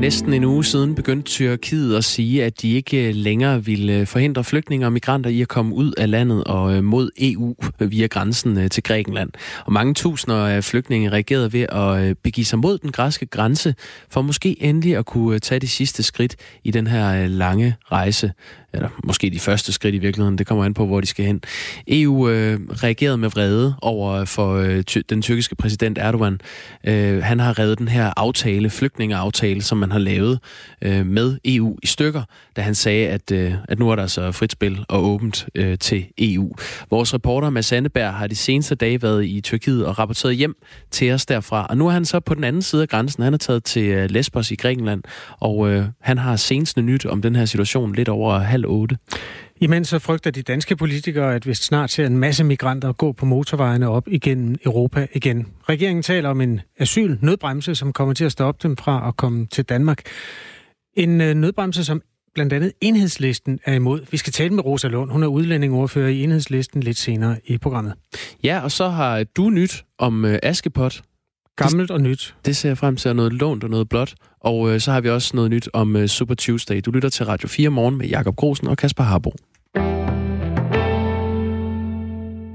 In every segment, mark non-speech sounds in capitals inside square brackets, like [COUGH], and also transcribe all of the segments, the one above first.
næsten en uge siden begyndte Tyrkiet at sige, at de ikke øh, længere ville øh, forhindre flygtninge og migranter i at komme ud af landet og øh, mod EU via grænsen til Grækenland. Og mange tusinder af flygtninge reagerede ved at begive sig mod den græske grænse, for måske endelig at kunne tage de sidste skridt i den her lange rejse eller måske de første skridt i virkeligheden, det kommer an på, hvor de skal hen. EU øh, reagerede med vrede over for øh, ty- den tyrkiske præsident Erdogan. Øh, han har reddet den her aftale, flygtningeaftale, som man har lavet øh, med EU i stykker, da han sagde, at, øh, at nu er der altså frit spil og åbent øh, til EU. Vores reporter Mads Anneberg har de seneste dage været i Tyrkiet og rapporteret hjem til os derfra. Og nu er han så på den anden side af grænsen. Han er taget til øh, Lesbos i Grækenland, og øh, han har seneste nyt om den her situation lidt over halv halv otte. Imens så frygter de danske politikere, at vi snart ser en masse migranter gå på motorvejene op igennem Europa igen. Regeringen taler om en asyl-nødbremse, som kommer til at stoppe dem fra at komme til Danmark. En øh, nødbremse, som blandt andet enhedslisten er imod. Vi skal tale med Rosa Lund. Hun er udlændingordfører i enhedslisten lidt senere i programmet. Ja, og så har du nyt om øh, Askepot. Gammelt og nyt. Det ser jeg frem til, noget lånt og noget blåt. Og øh, så har vi også noget nyt om øh, Super Tuesday. Du lytter til Radio 4 morgen med Jakob Grosen og Kasper Harbo.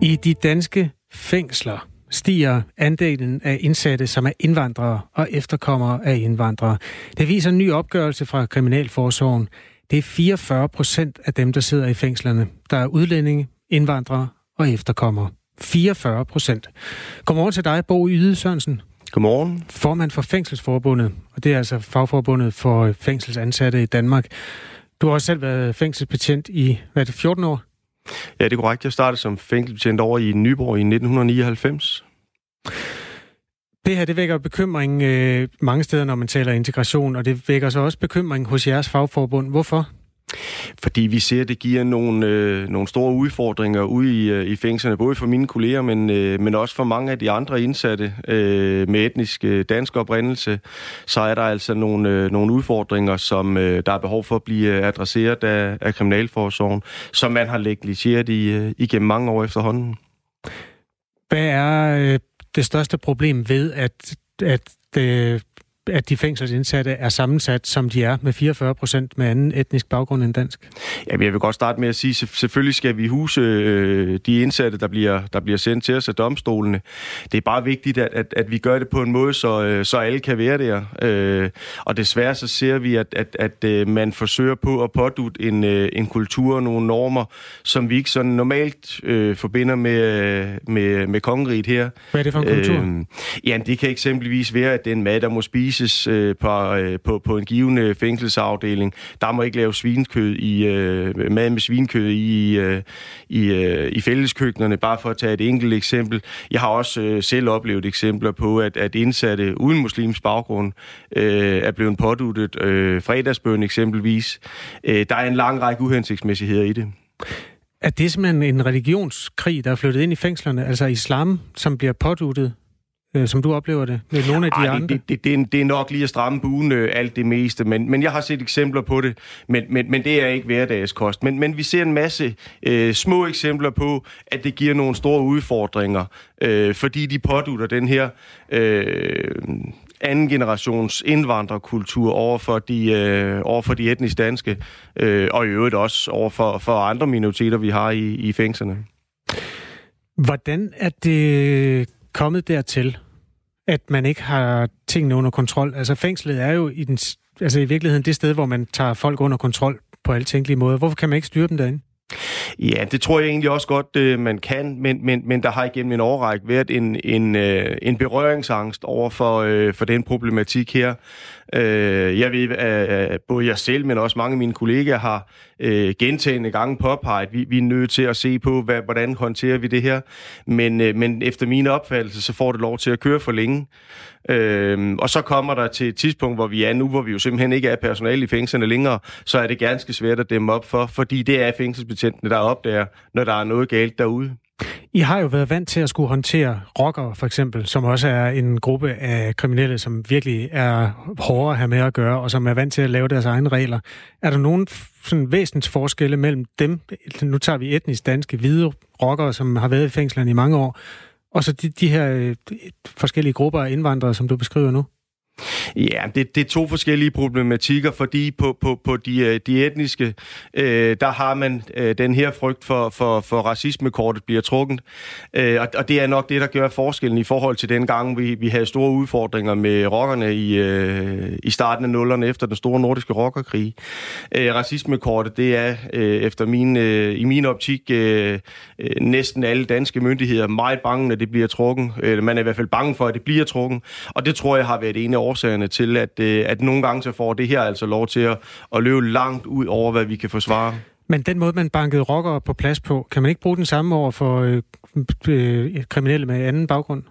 I de danske fængsler stiger andelen af indsatte, som er indvandrere og efterkommere af indvandrere. Det viser en ny opgørelse fra Kriminalforsorgen. Det er 44 procent af dem, der sidder i fængslerne, der er udlændinge, indvandrere og efterkommere. 44 procent. Godmorgen til dig, Bo Yde Sørensen. Godmorgen. Formand for Fængselsforbundet, og det er altså fagforbundet for fængselsansatte i Danmark. Du har også selv været fængselsbetjent i, hvad er det, 14 år? Ja, det er korrekt. Jeg startede som fængselsbetjent over i Nyborg i 1999. Det her, det vækker bekymring øh, mange steder, når man taler integration, og det vækker så også bekymring hos jeres fagforbund. Hvorfor? Fordi vi ser, at det giver nogle, øh, nogle store udfordringer ude i, øh, i fængslerne, både for mine kolleger, men, øh, men også for mange af de andre indsatte øh, med etnisk øh, dansk oprindelse. Så er der altså nogle, øh, nogle udfordringer, som øh, der er behov for at blive øh, adresseret af, af Kriminalforsorgen, som man har negligeret i, øh, igennem mange år efterhånden. Hvad er øh, det største problem ved, at, at det, at de fængselsindsatte er sammensat, som de er, med 44 procent med anden etnisk baggrund end dansk? Jamen, jeg vil godt starte med at sige, at selvfølgelig skal vi huse øh, de indsatte, der bliver, der bliver sendt til os af domstolene. Det er bare vigtigt, at, at, at vi gør det på en måde, så, øh, så alle kan være der. Øh, og desværre så ser vi, at, at, at øh, man forsøger på at pådute en, øh, en kultur og nogle normer, som vi ikke sådan normalt øh, forbinder med, med, med kongeriget her. Hvad er det for en kultur? Øh, jamen, det kan eksempelvis være, at den mad, der må spise spises øh, på, øh, på, på en given øh, fængselsafdeling. Der må ikke lave svinekød i, øh, mad med svinekød i, øh, i, øh, i fælleskøkkenerne, bare for at tage et enkelt eksempel. Jeg har også øh, selv oplevet eksempler på, at, at indsatte uden muslims baggrund øh, er blevet påduttet øh, fredagsbøn eksempelvis. Øh, der er en lang række uhensigtsmæssigheder i det. Er det simpelthen en religionskrig, der er flyttet ind i fængslerne? Altså islam, som bliver påduttet øh, som du oplever det, med nogle af de Ej, andre? Det, det, det, er, det er nok lige at stramme buen øh, alt det meste, men, men jeg har set eksempler på det, men, men, men det er ikke hverdagskost. Men, men vi ser en masse øh, små eksempler på, at det giver nogle store udfordringer, øh, fordi de pådutter den her... Øh, anden generations indvandrerkultur over for de, øh, over for de etnisk danske, øh, og i øvrigt også over for, for andre minoriteter, vi har i, i fængslerne. Hvordan er det kommet dertil, at man ikke har tingene under kontrol? Altså fængslet er jo i, den, altså i virkeligheden det sted, hvor man tager folk under kontrol på alle tænkelige måder. Hvorfor kan man ikke styre dem derinde? Ja, det tror jeg egentlig også godt, øh, man kan, men, men, men der har igennem en årrække været en, en, øh, en berøringsangst over for, øh, for den problematik her. Øh, jeg ved, at både jeg selv, men også mange af mine kollegaer har øh, gentagende gange påpeget, at vi, vi er nødt til at se på, hvad, hvordan håndterer vi det her. Men, øh, men efter min opfattelse, så får det lov til at køre for længe. Øh, og så kommer der til et tidspunkt, hvor vi er nu, hvor vi jo simpelthen ikke er personale i fængslerne længere, så er det ganske svært at dæmme op for, fordi det er fængselsbetjentene, der opdager, når der er noget galt derude. I har jo været vant til at skulle håndtere rockere, for eksempel, som også er en gruppe af kriminelle, som virkelig er hårdere at have med at gøre, og som er vant til at lave deres egne regler. Er der nogen sådan væsentlige forskelle mellem dem, nu tager vi etnisk danske hvide rockere, som har været i fængslerne i mange år, og så de, de her øh, forskellige grupper af indvandrere, som du beskriver nu? Ja, det, det er to forskellige problematikker, fordi på, på, på de, øh, de etniske, øh, der har man øh, den her frygt for, for, for racismekortet bliver trukket. Øh, og, og det er nok det, der gør forskellen i forhold til den gang, vi, vi havde store udfordringer med rockerne i, øh, i starten af nullerne efter den store nordiske rockerkrig. Øh, racismekortet, det er øh, efter min, øh, i min optik øh, øh, næsten alle danske myndigheder meget bange, at det bliver trukket. Øh, man er i hvert fald bange for, at det bliver trukket. Og det tror jeg har været en af årsagerne til, at, øh, at nogle gange så får det her altså lov til at, at løbe langt ud over, hvad vi kan forsvare. Men den måde, man bankede rockere på plads på, kan man ikke bruge den samme over for øh, øh, kriminelle med anden baggrund?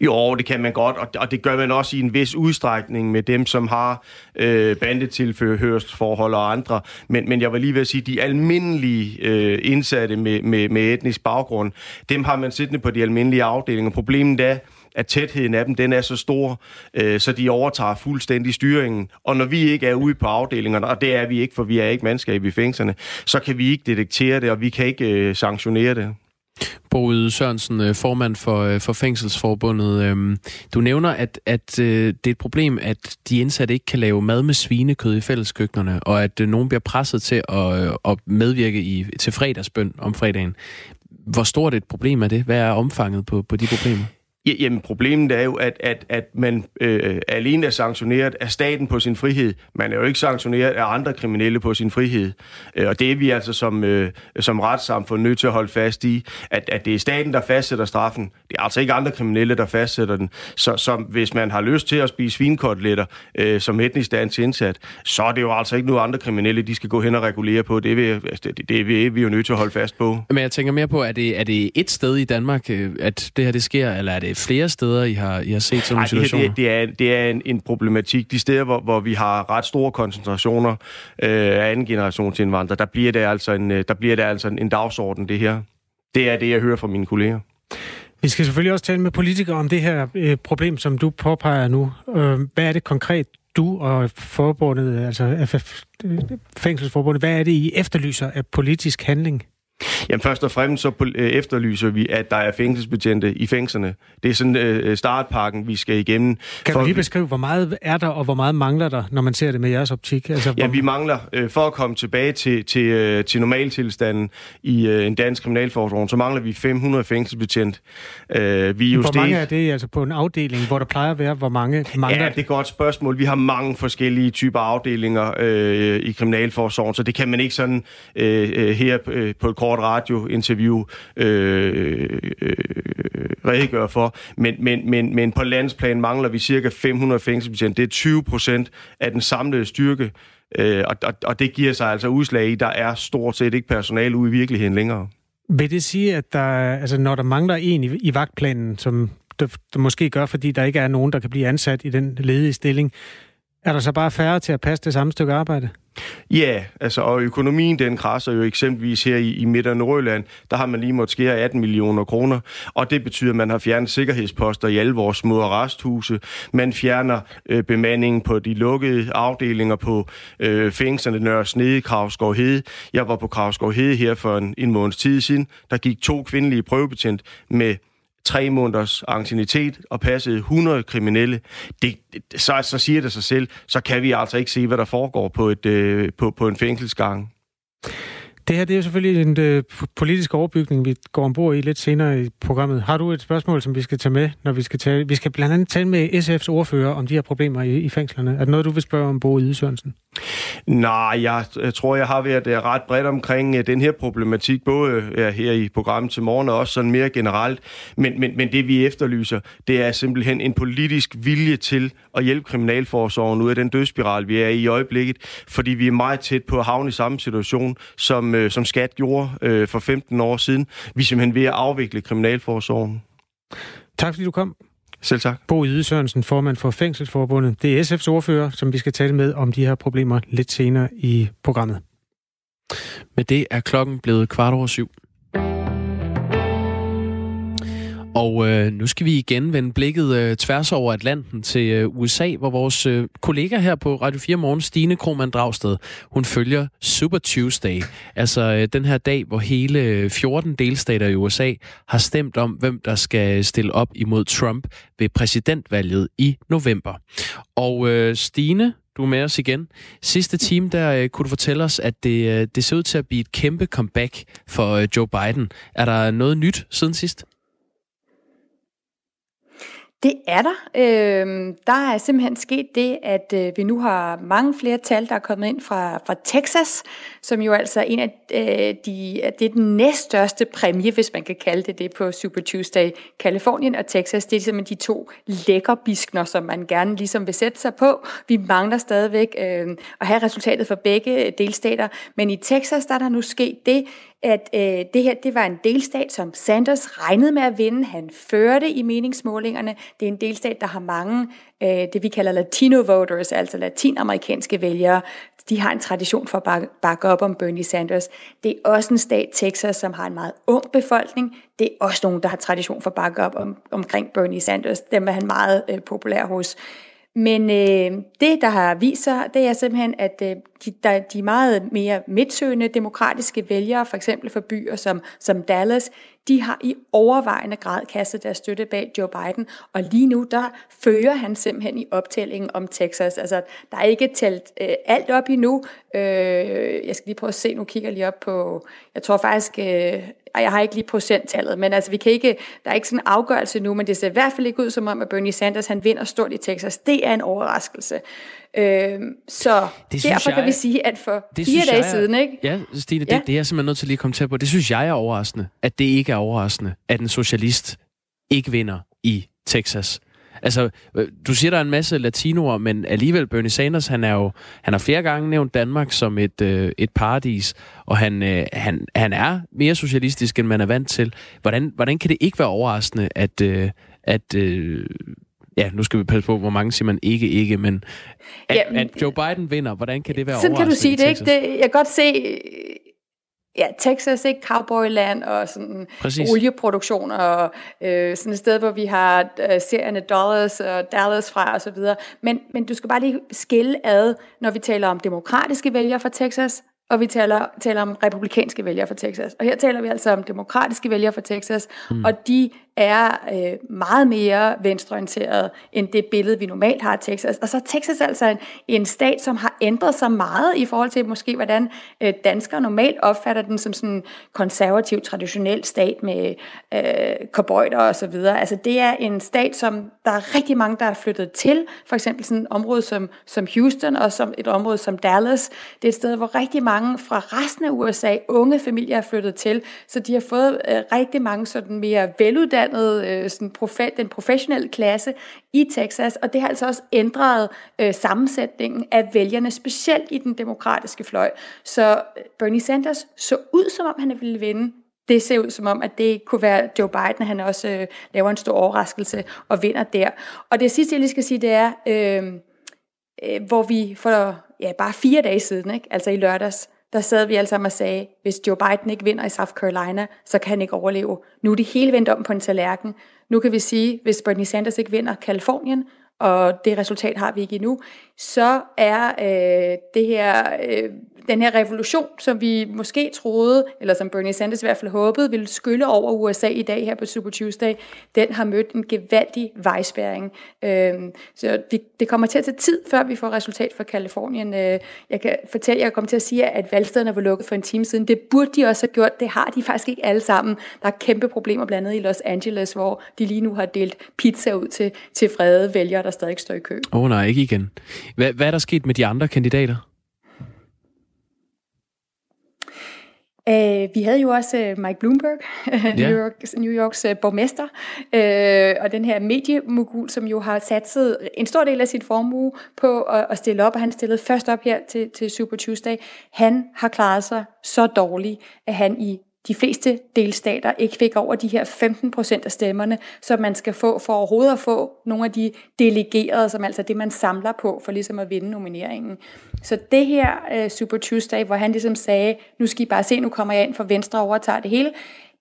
Jo, det kan man godt, og, og det gør man også i en vis udstrækning med dem, som har øh, bandetilførselsforhold og andre. Men, men jeg vil lige ved at sige, de almindelige øh, indsatte med, med, med etnisk baggrund, dem har man siddende på de almindelige afdelinger. Problemet er, at tætheden af dem, den er så stor, øh, så de overtager fuldstændig styringen. Og når vi ikke er ude på afdelingerne, og det er vi ikke, for vi er ikke mandskab i fængslerne, så kan vi ikke detektere det, og vi kan ikke øh, sanktionere det. Boede Sørensen, øh, formand for, øh, for Fængselsforbundet. Øhm, du nævner, at, at øh, det er et problem, at de indsatte ikke kan lave mad med svinekød i fælleskøkkenerne, og at nogen bliver presset til at, at medvirke i, til fredagsbøn om fredagen. Hvor stort et problem er det? Hvad er omfanget på, på de problemer? Jamen, problemet er jo, at, at, at man øh, alene er sanktioneret af staten på sin frihed. Man er jo ikke sanktioneret af andre kriminelle på sin frihed. Øh, og det er vi altså som, øh, som retssamfund nødt til at holde fast i, at, at det er staten, der fastsætter straffen. Det er altså ikke andre kriminelle, der fastsætter den. Så, så hvis man har lyst til at spise svinkoteletter øh, som etnisk dansk indsat, så er det jo altså ikke nu andre kriminelle, de skal gå hen og regulere på. Det, vil, altså, vi, det, det, er vi jo nødt til at holde fast på. Men jeg tænker mere på, er det, er det et sted i Danmark, øh, at det her det sker, eller er det flere steder, I har, I har set sådan nogle situationer? Det, det, er, det er en, en problematik. De steder, hvor, hvor vi har ret store koncentrationer øh, af anden generations indvandrere, der bliver det altså en, øh, der bliver det altså en, en dagsorden, det her. Det er det, jeg hører fra mine kolleger. Vi skal selvfølgelig også tale med politikere om det her øh, problem, som du påpeger nu. Øh, hvad er det konkret, du og forbundet, altså FF, Fængselsforbundet, hvad er det, I efterlyser af politisk handling? Jamen først og fremmest så øh, efterlyser vi, at der er fængselsbetjente i fængslerne. Det er sådan øh, startpakken, vi skal igennem. Kan du lige beskrive, hvor meget er der, og hvor meget mangler der, når man ser det med jeres optik? Altså, hvor... Ja, vi mangler, øh, for at komme tilbage til, til, øh, til normaltilstanden i øh, en dansk kriminalforsorg, så mangler vi 500 fængselsbetjente. Øh, vi hvor mange er det altså på en afdeling, hvor der plejer at være? Hvor mange mangler Ja, det er et godt spørgsmål. Vi har mange forskellige typer afdelinger øh, i kriminalforsorgen, så det kan man ikke sådan øh, øh her øh, på et kort radiointerview øh, øh, redegøre for. Men, men, men, men på landsplan mangler vi cirka 500 fængselsbetjente. Det er 20 procent af den samlede styrke, øh, og, og, og det giver sig altså udslag i, der er stort set ikke personale ude i virkeligheden længere. Vil det sige, at der, altså, når der mangler en i, i vagtplanen, som der, der måske gør, fordi der ikke er nogen, der kan blive ansat i den ledige stilling, er der så bare færre til at passe det samme stykke arbejde? Ja, altså, og økonomien den krasser jo eksempelvis her i, i Midt- og Nordjylland. Der har man lige måttet skære 18 millioner kroner, og det betyder, at man har fjernet sikkerhedsposter i alle vores små resthuse. Man fjerner øh, bemandingen på de lukkede afdelinger på øh, fængslerne Nørre Snede, Kravsgaard Hede. Jeg var på Kravsgaard Hede her for en, en måneds tid siden. Der gik to kvindelige prøvebetjent med tre måneders argentinitet og passede 100 kriminelle, det, så, så siger det sig selv, så kan vi altså ikke se, hvad der foregår på, et, øh, på, på en fængselsgang. Det her det er jo selvfølgelig en øh, politisk overbygning, vi går ombord i lidt senere i programmet. Har du et spørgsmål, som vi skal tage med, når vi skal tale? Vi skal blandt andet tale med SF's ordfører om de her problemer i, i fængslerne. Er det noget, du vil spørge om, Bo Ide Sørensen? Nej, jeg, jeg tror, jeg har været øh, ret bredt omkring øh, den her problematik, både her i programmet til morgen og også sådan mere generelt. Men, men, men det, vi efterlyser, det er simpelthen en politisk vilje til at hjælpe Kriminalforsorgen ud af den dødsspiral, vi er i i øjeblikket, fordi vi er meget tæt på at havne i samme situation, som, uh, som Skat gjorde uh, for 15 år siden. Vi er simpelthen ved at afvikle Kriminalforsorgen. Tak fordi du kom. Selv tak. Bo Ide Sørensen, formand for Fængselsforbundet. Det er SF's ordfører, som vi skal tale med om de her problemer lidt senere i programmet. Med det er klokken blevet kvart over syv. Og øh, nu skal vi igen vende blikket øh, tværs over Atlanten til øh, USA, hvor vores øh, kollega her på Radio 4 Morgen, Stine Krohmann Dragsted, hun følger Super Tuesday. Altså øh, den her dag, hvor hele øh, 14 delstater i USA har stemt om, hvem der skal stille op imod Trump ved præsidentvalget i november. Og øh, Stine, du er med os igen. Sidste time, der øh, kunne du fortælle os, at det, øh, det ser ud til at blive et kæmpe comeback for øh, Joe Biden. Er der noget nyt siden sidst? Det er der. Øh, der er simpelthen sket det, at øh, vi nu har mange flere tal, der er kommet ind fra, fra Texas, som jo altså er en af øh, de, det er den næststørste præmie, hvis man kan kalde det det på Super Tuesday. Kalifornien og Texas, det er simpelthen de to lækre biskner, som man gerne ligesom vil sætte sig på. Vi mangler stadigvæk øh, at have resultatet for begge delstater, men i Texas der er der nu sket det, at øh, det her det var en delstat, som Sanders regnede med at vinde. Han førte i meningsmålingerne. Det er en delstat, der har mange, øh, det vi kalder latino voters, altså latinamerikanske vælgere. De har en tradition for at bakke, bakke op om Bernie Sanders. Det er også en stat, Texas, som har en meget ung befolkning. Det er også nogen, der har tradition for at bakke op om, omkring Bernie Sanders. Dem er han meget øh, populær hos. Men øh, det, der har vist sig, det er simpelthen, at øh, de, der, de meget mere midtsøgende demokratiske vælgere, for eksempel for byer som, som Dallas, de har i overvejende grad kastet deres støtte bag Joe Biden, og lige nu der fører han simpelthen i optællingen om Texas. Altså, der er ikke talt øh, alt op endnu. Øh, jeg skal lige prøve at se, nu kigger jeg lige op på, jeg tror faktisk, øh, jeg har ikke lige procenttallet, men altså, vi kan ikke, der er ikke sådan en afgørelse nu, men det ser i hvert fald ikke ud som om, at Bernie Sanders han vinder stort i Texas. Det er en overraskelse. Øh, så det derfor jeg, kan vi sige, at for det fire dage jeg, siden, ikke? Ja, Stine, ja. Det, det er jeg simpelthen nødt til lige at komme til på. Det synes jeg er overraskende, at det ikke er overraskende, at en socialist ikke vinder i Texas. Altså, øh, du siger, der er en masse latinoer, men alligevel Bernie Sanders, han er jo, han har flere gange nævnt Danmark som et, øh, et paradis, og han, øh, han, han er mere socialistisk, end man er vant til. Hvordan, hvordan kan det ikke være overraskende, at, øh, at øh, ja, nu skal vi passe på, hvor mange siger man ikke, ikke, men at, ja, at Joe Biden vinder, hvordan kan det være Sådan kan du sige det, ikke? Det, jeg kan godt se, ja, Texas, ikke? Cowboyland og sådan Præcis. olieproduktion og øh, sådan et sted, hvor vi har øh, serierne Dollars og Dallas fra og så videre. Men, men du skal bare lige skille ad, når vi taler om demokratiske vælgere fra Texas, og vi taler, taler om republikanske vælgere fra Texas. Og her taler vi altså om demokratiske vælgere fra Texas, mm. og de er øh, meget mere venstreorienteret end det billede, vi normalt har af Texas. Og så er Texas altså en, en stat, som har ændret sig meget i forhold til måske, hvordan øh, danskere normalt opfatter den som sådan en konservativ, traditionel stat med øh, cowboyder og så videre. Altså det er en stat, som der er rigtig mange, der er flyttet til. For eksempel sådan et område som, som Houston og som et område som Dallas. Det er et sted, hvor rigtig mange fra resten af USA, unge familier er flyttet til. Så de har fået øh, rigtig mange sådan mere veluddannede uddannet øh, sådan profe- den professionelle klasse i Texas, og det har altså også ændret øh, sammensætningen af vælgerne, specielt i den demokratiske fløj. Så øh, Bernie Sanders så ud, som om han ville vinde. Det ser ud som om, at det kunne være Joe Biden, han også øh, laver en stor overraskelse og vinder der. Og det sidste, jeg lige skal sige, det er, øh, øh, hvor vi for ja, bare fire dage siden, ikke? altså i lørdags, der sad vi alle sammen og sagde, hvis Joe Biden ikke vinder i South Carolina, så kan han ikke overleve. Nu er det hele vendt om på en tallerken. Nu kan vi sige, hvis Bernie Sanders ikke vinder Kalifornien, og det resultat har vi ikke endnu, så er øh, det her øh, den her revolution, som vi måske troede, eller som Bernie Sanders i hvert fald håbede, ville skylle over USA i dag her på Super Tuesday, den har mødt en gevaldig vejspæring. Øh, så vi, det kommer til at tage tid, før vi får resultat for Kalifornien. Øh, jeg kan fortælle, jeg kommer til at sige, at valgstederne var lukket for en time siden. Det burde de også have gjort. Det har de faktisk ikke alle sammen. Der er kæmpe problemer blandt andet i Los Angeles, hvor de lige nu har delt pizza ud til, til frede vælgere, der stadig står i kø. Åh oh, nej, ikke igen. Hvad, hvad er der sket med de andre kandidater? Uh, vi havde jo også uh, Mike Bloomberg, yeah. [LAUGHS] New, York, New Yorks uh, borgmester, uh, og den her mediemogul, som jo har satset en stor del af sin formue på at, at stille op, og han stillede først op her til, til Super Tuesday. Han har klaret sig så dårligt, at han i de fleste delstater ikke fik over de her 15 procent af stemmerne, som man skal få for overhovedet at få nogle af de delegerede, som altså det, man samler på for ligesom at vinde nomineringen. Så det her uh, Super Tuesday, hvor han ligesom sagde, nu skal I bare se, nu kommer jeg ind for Venstre og overtager det hele,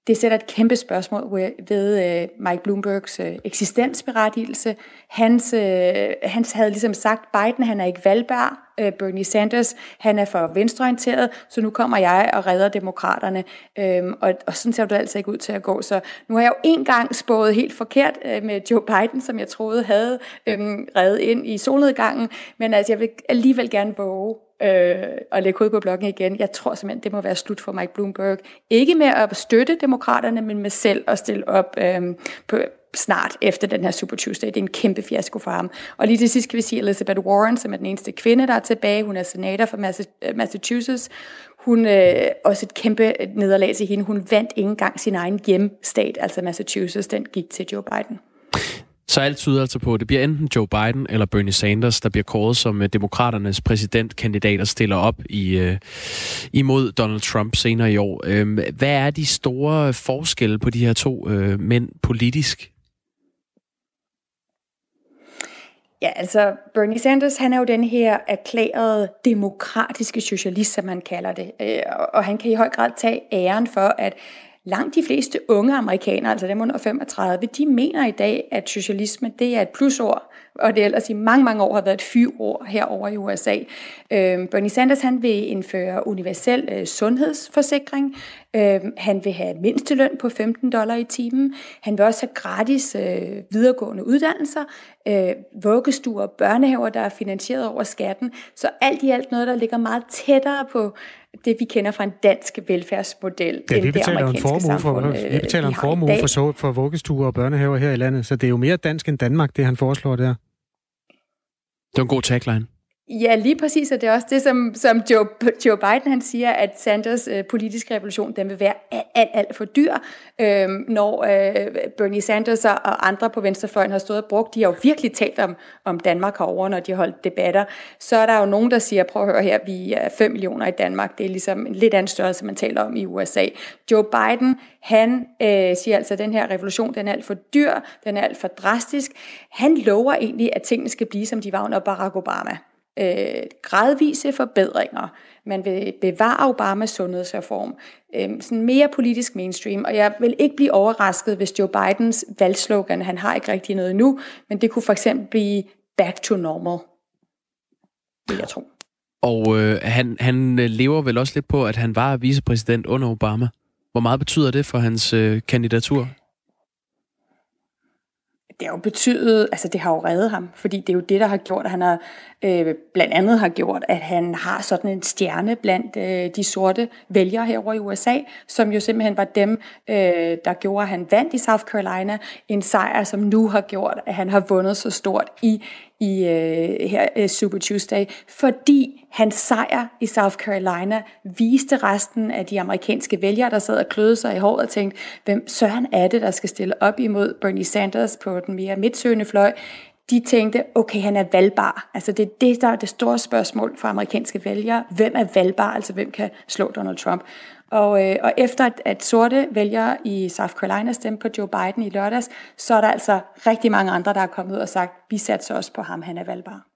det sætter et kæmpe spørgsmål ved øh, Mike Bloombergs øh, eksistensberettigelse. Hans, øh, hans havde ligesom sagt, Biden han er ikke valgbar, øh, Bernie Sanders han er for venstreorienteret, så nu kommer jeg og redder demokraterne. Øhm, og, og sådan ser det altså ikke ud til at gå. Så nu har jeg jo en gang spået helt forkert øh, med Joe Biden, som jeg troede havde øh, reddet ind i solnedgangen, men altså jeg vil alligevel gerne våge øh, og lægge hovedet på blokken igen. Jeg tror simpelthen, det må være slut for Mike Bloomberg. Ikke med at støtte demokraterne, men med selv at stille op øh, på, snart efter den her Super Tuesday. Det er en kæmpe fiasko for ham. Og lige til sidst kan vi sige Elizabeth Warren, som er den eneste kvinde, der er tilbage. Hun er senator for øh, Massachusetts. Hun øh, også et kæmpe nederlag til hende. Hun vandt ikke engang sin egen hjemstat, altså Massachusetts. Den gik til Joe Biden. Så alt tyder altså på, at det bliver enten Joe Biden eller Bernie Sanders, der bliver kåret som øh, demokraternes præsidentkandidat og stiller op i, øh, imod Donald Trump senere i år. Øh, hvad er de store forskelle på de her to øh, mænd politisk? Ja, altså Bernie Sanders, han er jo den her erklærede demokratiske socialist, som man kalder det. Øh, og han kan i høj grad tage æren for, at langt de fleste unge amerikanere, altså dem under 35, de mener i dag, at socialisme det er et plusord, og det ellers i mange, mange år har været et fyrord herover i USA. Øh, Bernie Sanders han vil indføre universel øh, sundhedsforsikring. Øh, han vil have mindsteløn på 15 dollar i timen. Han vil også have gratis øh, videregående uddannelser, øh, vuggestuer, børnehaver, der er finansieret over skatten. Så alt i alt noget, der ligger meget tættere på det, vi kender fra en dansk velfærdsmodel. Ja, vi betaler en formue for, øh, vi betaler en formue for, for vuggestuer og børnehaver her i landet, så det er jo mere dansk end Danmark, det han foreslår der. Det var en god tagline. Ja, lige præcis, og det er også det, som, som Joe, Joe Biden han siger, at Sanders øh, politiske revolution, den vil være alt, alt, alt for dyr, øh, når øh, Bernie Sanders og andre på venstrefløjen har stået og brugt, de har jo virkelig talt om, om Danmark herovre, når de har holdt debatter, så er der jo nogen, der siger, prøv at høre her, vi er 5 millioner i Danmark, det er ligesom en lidt anden størrelse, man taler om i USA. Joe Biden, han øh, siger altså, at den her revolution, den er alt for dyr, den er alt for drastisk. Han lover egentlig, at tingene skal blive, som de var under Barack Obama øh, gradvise forbedringer. Man vil bevare Obamas sundhedsreform. Øh, sådan mere politisk mainstream. Og jeg vil ikke blive overrasket, hvis Joe Bidens valgslogan, han har ikke rigtig noget nu, men det kunne for eksempel blive back to normal. Det jeg tro. Og øh, han, han øh, lever vel også lidt på, at han var vicepræsident under Obama. Hvor meget betyder det for hans øh, kandidatur? Det har jo betydet, altså det har jo reddet ham, fordi det er jo det, der har gjort, at han har, øh, blandt andet har gjort, at han har sådan en stjerne blandt øh, de sorte vælgere herover i USA, som jo simpelthen var dem, øh, der gjorde, at han vandt i South Carolina, en sejr, som nu har gjort, at han har vundet så stort i, i øh, her øh, Super Tuesday, fordi hans sejr i South Carolina viste resten af de amerikanske vælgere, der sad og kløede sig i håret og tænkte, hvem søren er det, der skal stille op imod Bernie Sanders på den mere midtsøgende fløj? De tænkte, okay, han er valgbar. Altså det er det, der er det store spørgsmål for amerikanske vælgere. Hvem er valgbar? Altså hvem kan slå Donald Trump? Og, øh, og efter at, at sorte vælgere i South Carolina stemte på Joe Biden i lørdags, så er der altså rigtig mange andre, der er kommet ud og sagt, vi satser også på ham, han er valgbar.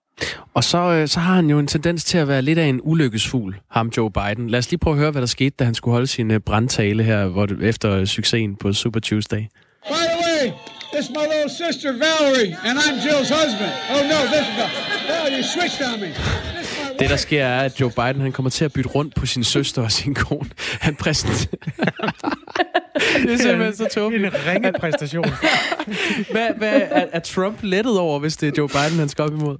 Og så, øh, så har han jo en tendens til at være lidt af en ulykkesfugl, ham Joe Biden. Lad os lige prøve at høre, hvad der skete, da han skulle holde sin øh, brandtale her hvor det, efter succesen på Super Tuesday. By the way, this is my little sister Valerie, and I'm Jill's husband. Oh no, this is the... Oh, you switched on me. Det, der sker, er, at Joe Biden han kommer til at bytte rundt på sin søster og sin kone. Han præsenterer... [LAUGHS] det er simpelthen så tåbeligt. En ringe præstation. hvad, hvad, er, er Trump lettet over, hvis det er Joe Biden, han skal op imod?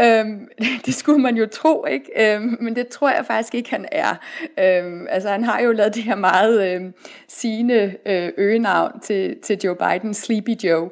Øhm, [LAUGHS] det skulle man jo tro, ikke? Øhm, men det tror jeg faktisk ikke, han er. Øhm, altså, han har jo lavet det her meget øhm, sigende øh, øgenavn til, til Joe Biden, Sleepy Joe.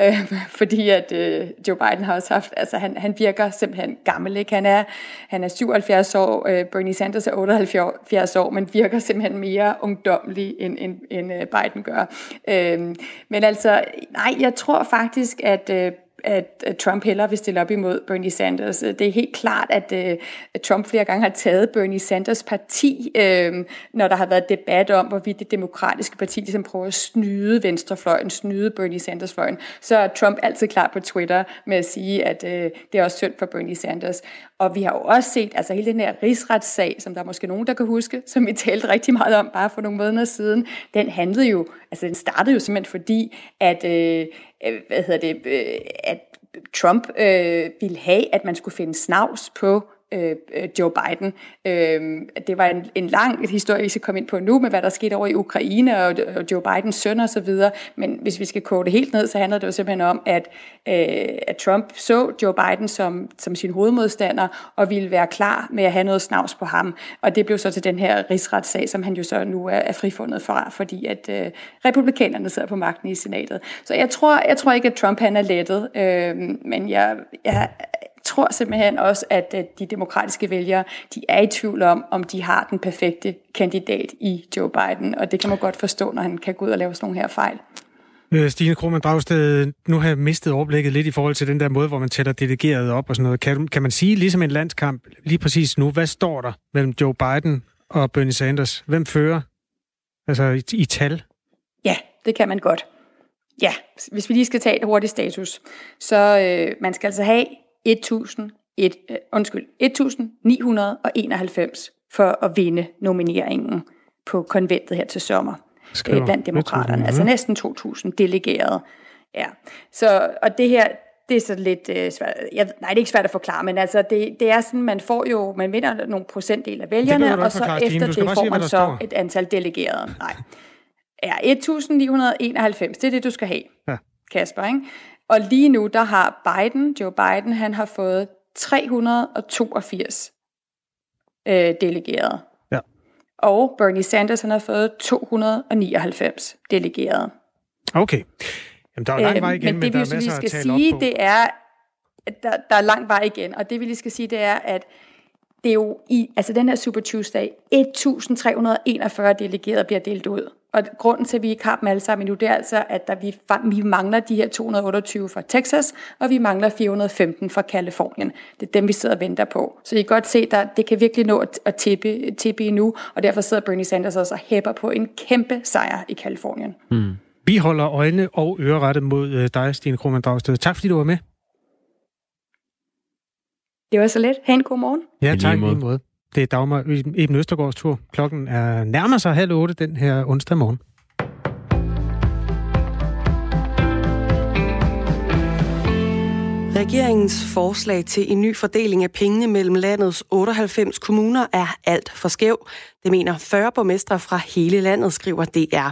Øhm, [LAUGHS] fordi at øh, Joe Biden har også haft, altså han, han virker simpelthen gammel, ikke? Han er, han er 77 år, øh, Bernie Sanders er 78 år, men virker simpelthen mere ungdommelig, end, end, end øh, Biden gør. Øhm, men altså, nej, jeg tror faktisk, at øh, at Trump hellere vil stille op imod Bernie Sanders. Det er helt klart, at, øh, Trump flere gange har taget Bernie Sanders parti, øh, når der har været debat om, hvorvidt det demokratiske parti ligesom prøver at snyde venstrefløjen, snyde Bernie Sanders-fløjen. Så er Trump altid klar på Twitter med at sige, at øh, det er også synd for Bernie Sanders. Og vi har jo også set, altså hele den her rigsretssag, som der er måske nogen, der kan huske, som vi talte rigtig meget om bare for nogle måneder siden, den handlede jo, altså den startede jo simpelthen fordi, at, øh, hvad hedder det, øh, at Trump øh, ville have, at man skulle finde snavs på Øh, øh, Joe Biden. Øh, det var en, en lang historie, vi skal komme ind på nu, med hvad der skete over i Ukraine og, og Joe Bidens søn og så videre. Men hvis vi skal koge det helt ned, så handler det jo simpelthen om, at, øh, at Trump så Joe Biden som, som sin hovedmodstander og ville være klar med at have noget snavs på ham. Og det blev så til den her rigsretssag, som han jo så nu er, er frifundet fra, fordi at øh, republikanerne sidder på magten i senatet. Så jeg tror, jeg tror ikke, at Trump han er lettet, øh, men jeg, jeg tror simpelthen også, at de demokratiske vælgere, de er i tvivl om, om de har den perfekte kandidat i Joe Biden, og det kan man godt forstå, når han kan gå ud og lave sådan nogle her fejl. Øh, Stine Krohmann Dragsted, nu har jeg mistet overblikket lidt i forhold til den der måde, hvor man tæller delegeret op og sådan noget. Kan, kan man sige, ligesom en landskamp, lige præcis nu, hvad står der mellem Joe Biden og Bernie Sanders? Hvem fører? Altså i, i tal? Ja, det kan man godt. Ja, hvis vi lige skal tage et hurtigt status, så øh, man skal altså have 1000, et, uh, undskyld, 1991 for at vinde nomineringen på konventet her til sommer Skriver. blandt demokraterne. Altså næsten 2000 delegerede. Ja. Så, og det her, det er så lidt uh, svært. Jeg, nej, det er ikke svært at forklare, men altså det, det er sådan, man får jo, man vinder nogle procentdel af vælgerne, og så forklare, efter det får sige, man så står. et antal delegerede. Nej. Ja, 1991, det er det, du skal have, ja. Kasper, ikke? Og lige nu, der har Biden, Joe Biden, han har fået 382 øh, delegerede. Ja. Og Bernie Sanders, han har fået 299 delegerede. Okay. Jamen, der er lang vej igen, men, det, men der vi skal sige, det er, at der, der er lang vej igen. Og det vi lige skal sige, det er, at det er jo i, altså den her Super Tuesday, 1341 delegerede bliver delt ud. Og grunden til, at vi ikke har dem alle sammen nu, det er altså, at der vi, vi mangler de her 228 fra Texas, og vi mangler 415 fra Kalifornien. Det er dem, vi sidder og venter på. Så I kan godt se, at det kan virkelig nå at tippe, tippe endnu, og derfor sidder Bernie Sanders også og hæpper på en kæmpe sejr i Kalifornien. Mm. Vi holder øjne og ører rettet mod øh, dig, Stine Krohmann Dragsted. Tak fordi du var med. Det var så let. Ha' en god morgen. Ja, tak i lige måde. Det er Dagmar Eben Østergaards tur. Klokken er nærmer sig halv otte den her onsdag morgen. Regeringens forslag til en ny fordeling af pengene mellem landets 98 kommuner er alt for skæv. Det mener 40 borgmestre fra hele landet, skriver DR.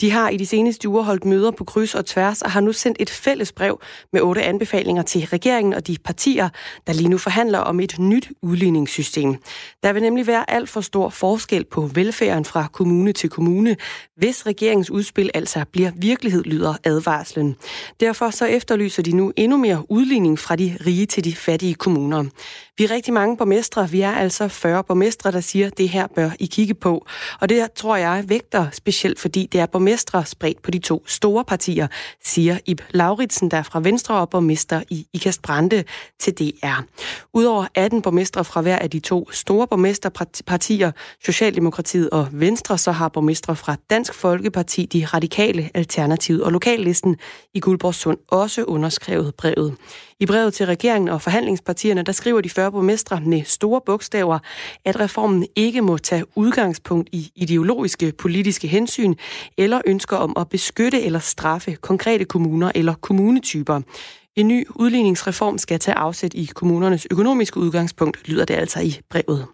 De har i de seneste uger holdt møder på kryds og tværs og har nu sendt et fælles brev med otte anbefalinger til regeringen og de partier, der lige nu forhandler om et nyt udligningssystem. Der vil nemlig være alt for stor forskel på velfærden fra kommune til kommune, hvis regeringens udspil altså bliver virkelighed, lyder advarslen. Derfor så efterlyser de nu endnu mere udligning fra de rige til de fattige kommuner. Vi er rigtig mange borgmestre. Vi er altså 40 borgmestre, der siger, det her bør I kigge på. Og det tror jeg vægter specielt, fordi det er borgmestre spredt på de to store partier, siger Ib Lauritsen, der er fra Venstre og borgmester i Ikast Brande til DR. Udover 18 borgmestre fra hver af de to store borgmesterpartier, Socialdemokratiet og Venstre, så har borgmestre fra Dansk Folkeparti, De Radikale, Alternativet og Lokallisten i Guldborgsund også underskrevet brevet. I brevet til regeringen og forhandlingspartierne, der skriver de 40 borgmestre med store bogstaver, at reformen ikke må tage udgangspunkt i ideologiske politiske hensyn eller ønsker om at beskytte eller straffe konkrete kommuner eller kommunetyper. En ny udligningsreform skal tage afsæt i kommunernes økonomiske udgangspunkt, lyder det altså i brevet.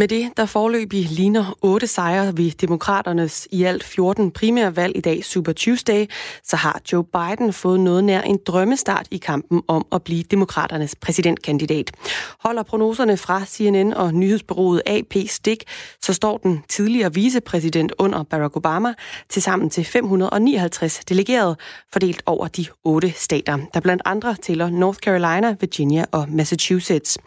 Med det, der forløbig ligner otte sejre ved demokraternes i alt 14 primære valg i dag, Super Tuesday, så har Joe Biden fået noget nær en drømmestart i kampen om at blive demokraternes præsidentkandidat. Holder prognoserne fra CNN og nyhedsbureauet AP stik, så står den tidligere vicepræsident under Barack Obama til sammen til 559 delegerede, fordelt over de otte stater, der blandt andre tæller North Carolina, Virginia og Massachusetts.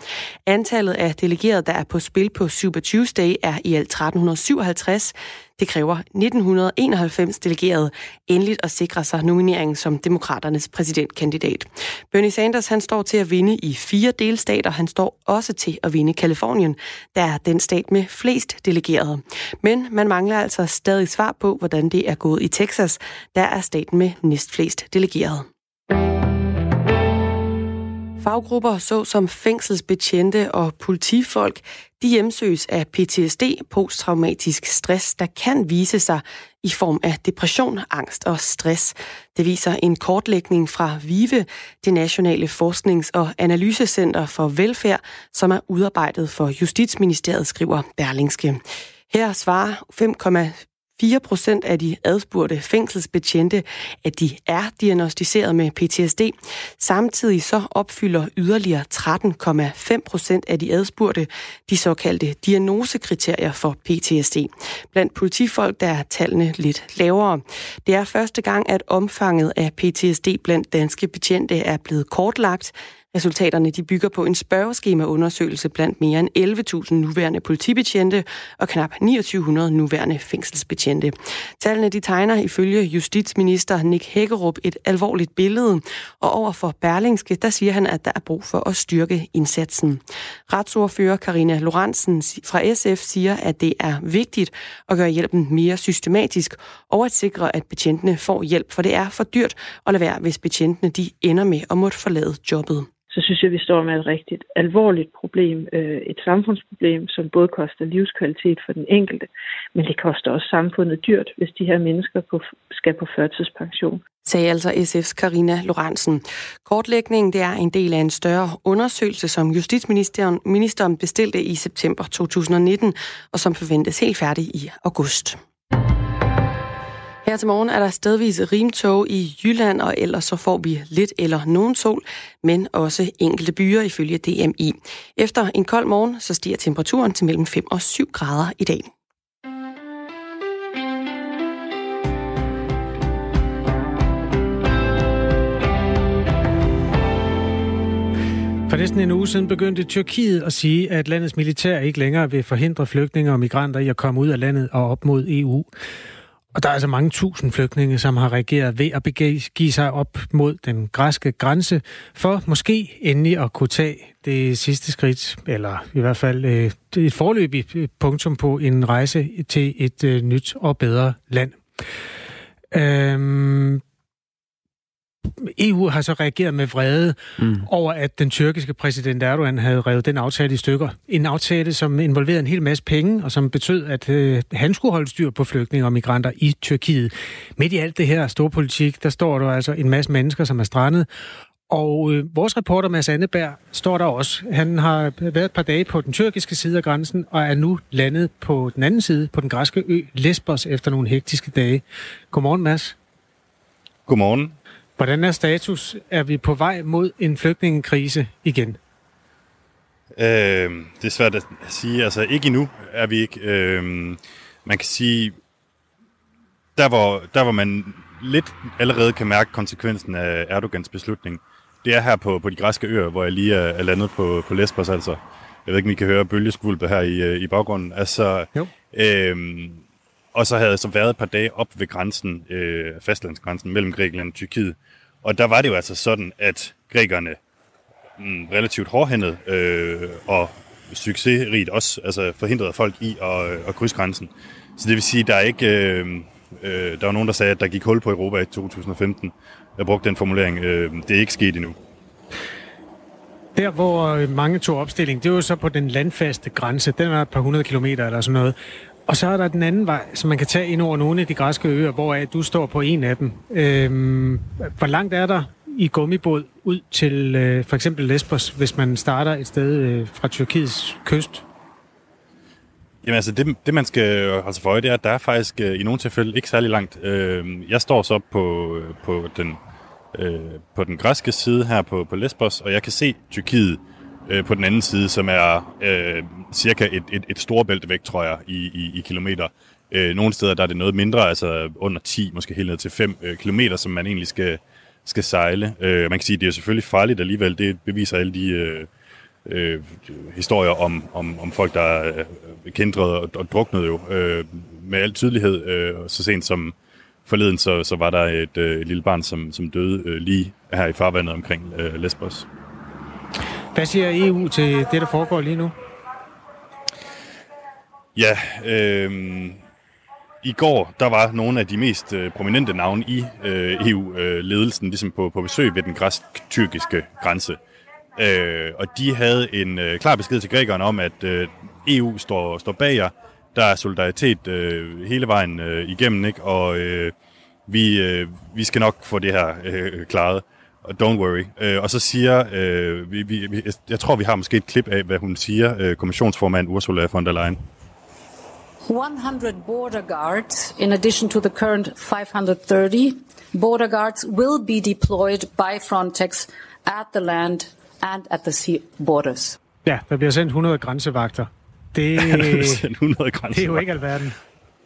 Antallet af delegerede, der er på spil på Super Tuesday er i alt 1357. Det kræver 1991 delegerede endeligt at sikre sig nomineringen som demokraternes præsidentkandidat. Bernie Sanders han står til at vinde i fire delstater. Han står også til at vinde Kalifornien, der er den stat med flest delegerede. Men man mangler altså stadig svar på, hvordan det er gået i Texas, der er staten med næstflest delegerede. Faggrupper såsom fængselsbetjente og politifolk, de hjemsøges af PTSD, posttraumatisk stress, der kan vise sig i form af depression, angst og stress. Det viser en kortlægning fra VIVE, det Nationale Forsknings- og Analysecenter for Velfærd, som er udarbejdet for Justitsministeriet, skriver Berlingske. Her svarer 4 procent af de adspurgte fængselsbetjente, at de er diagnostiseret med PTSD. Samtidig så opfylder yderligere 13,5 procent af de adspurgte de såkaldte diagnosekriterier for PTSD. Blandt politifolk der er tallene lidt lavere. Det er første gang, at omfanget af PTSD blandt danske betjente er blevet kortlagt. Resultaterne de bygger på en spørgeskemaundersøgelse blandt mere end 11.000 nuværende politibetjente og knap 2900 nuværende fængselsbetjente. Tallene de tegner ifølge justitsminister Nick Hækkerup et alvorligt billede, og over for Berlingske, der siger han, at der er brug for at styrke indsatsen. Retsordfører Karina Lorentzen fra SF siger, at det er vigtigt at gøre hjælpen mere systematisk og at sikre, at betjentene får hjælp, for det er for dyrt at lade være, hvis betjentene de ender med at måtte forlade jobbet så synes jeg, vi står med et rigtigt alvorligt problem, øh, et samfundsproblem, som både koster livskvalitet for den enkelte, men det koster også samfundet dyrt, hvis de her mennesker på, skal på førtidspension. Sagde altså SF's Karina Lorentzen. Kortlægningen det er en del af en større undersøgelse, som Justitsministeren ministeren bestilte i september 2019, og som forventes helt færdig i august. Her til morgen er der stedvis rimtog i Jylland, og ellers så får vi lidt eller nogen sol, men også enkelte byer ifølge DMI. Efter en kold morgen, så stiger temperaturen til mellem 5 og 7 grader i dag. For næsten en uge siden begyndte Tyrkiet at sige, at landets militær ikke længere vil forhindre flygtninge og migranter i at komme ud af landet og op mod EU. Og der er altså mange tusind flygtninge, som har reageret ved at give sig op mod den græske grænse, for måske endelig at kunne tage det sidste skridt, eller i hvert fald øh, et forløbigt øh, punktum på en rejse til et øh, nyt og bedre land. Øhm, EU har så reageret med vrede mm. over, at den tyrkiske præsident Erdogan havde revet den aftale i stykker. En aftale, som involverede en hel masse penge, og som betød, at øh, han skulle holde styr på flygtninge og migranter i Tyrkiet. Midt i alt det her store politik, der står der altså en masse mennesker, som er strandet. Og øh, vores reporter Mads Anneberg står der også. Han har været et par dage på den tyrkiske side af grænsen, og er nu landet på den anden side, på den græske ø Lesbos, efter nogle hektiske dage. Godmorgen, Mads. Godmorgen. Hvordan er status? Er vi på vej mod en flygtningekrise igen? Øh, det er svært at sige. Altså ikke endnu er vi ikke. Øh, man kan sige, der hvor, der hvor man lidt allerede kan mærke konsekvensen af Erdogans beslutning, det er her på, på de græske øer, hvor jeg lige er, er landet på, på Lesbos altså. Jeg ved ikke, om I kan høre bølgeskvulpe her i, øh, i baggrunden. Altså, jo. Øh, og så havde jeg så været et par dage op ved grænsen, øh, fastlandsgrænsen mellem Grækenland og Tyrkiet. Og der var det jo altså sådan, at grækerne mm, relativt hårdhændet øh, og succesrigt også altså forhindrede folk i at, øh, at krydse grænsen. Så det vil sige, der er ikke... Øh, øh, der var nogen, der sagde, at der gik hul på Europa i 2015. Jeg brugte den formulering. Øh, det er ikke sket endnu. Der, hvor øh, mange tog opstilling, det var så på den landfaste grænse. Den var et par hundrede kilometer eller sådan noget. Og så er der den anden vej, som man kan tage ind over nogle af de græske øer, hvor du står på en af dem. Øhm, hvor langt er der i gummibåd ud til øh, for eksempel Lesbos, hvis man starter et sted øh, fra Tyrkiets kyst? Jamen altså, det, det man skal holde sig for øje, det er, at der er faktisk øh, i nogle tilfælde ikke særlig langt. Øh, jeg står så på, øh, på, den, øh, på den græske side her på, på Lesbos, og jeg kan se Tyrkiet øh, Øh, på den anden side, som er øh, cirka et, et, et storbælte væk, tror jeg, i, i, i kilometer. Øh, nogle steder der er det noget mindre, altså under 10, måske helt ned til 5 øh, kilometer, som man egentlig skal, skal sejle. Øh, man kan sige, at det er selvfølgelig farligt alligevel. Det beviser alle de øh, øh, historier om, om, om folk, der er kendrede og, og druknede jo øh, med al tydelighed. Øh, så sent som forleden, så, så var der et, øh, et lille barn, som, som døde øh, lige her i farvandet omkring øh, Lesbos. Hvad siger EU til det, der foregår lige nu? Ja, øh, i går, der var nogle af de mest øh, prominente navne i øh, EU-ledelsen ligesom på, på besøg ved den græsk-tyrkiske grænse. Øh, og de havde en øh, klar besked til grækerne om, at øh, EU står, står bag jer. Der er solidaritet øh, hele vejen øh, igennem, ikke? og øh, vi, øh, vi skal nok få det her øh, klaret. Don't worry. Øh, og så siger, øh, vi, vi, jeg tror, vi har måske et klip af, hvad hun siger, øh, kommissionsformand Ursula von der Leyen. 100 border guards, in addition to the current 530 border guards, will be deployed by Frontex at the land and at the sea borders. Ja, der bliver sendt 100 grænsevagter. Det, [LAUGHS] sendt 100 grænsevagter. det er jo ikke alverden.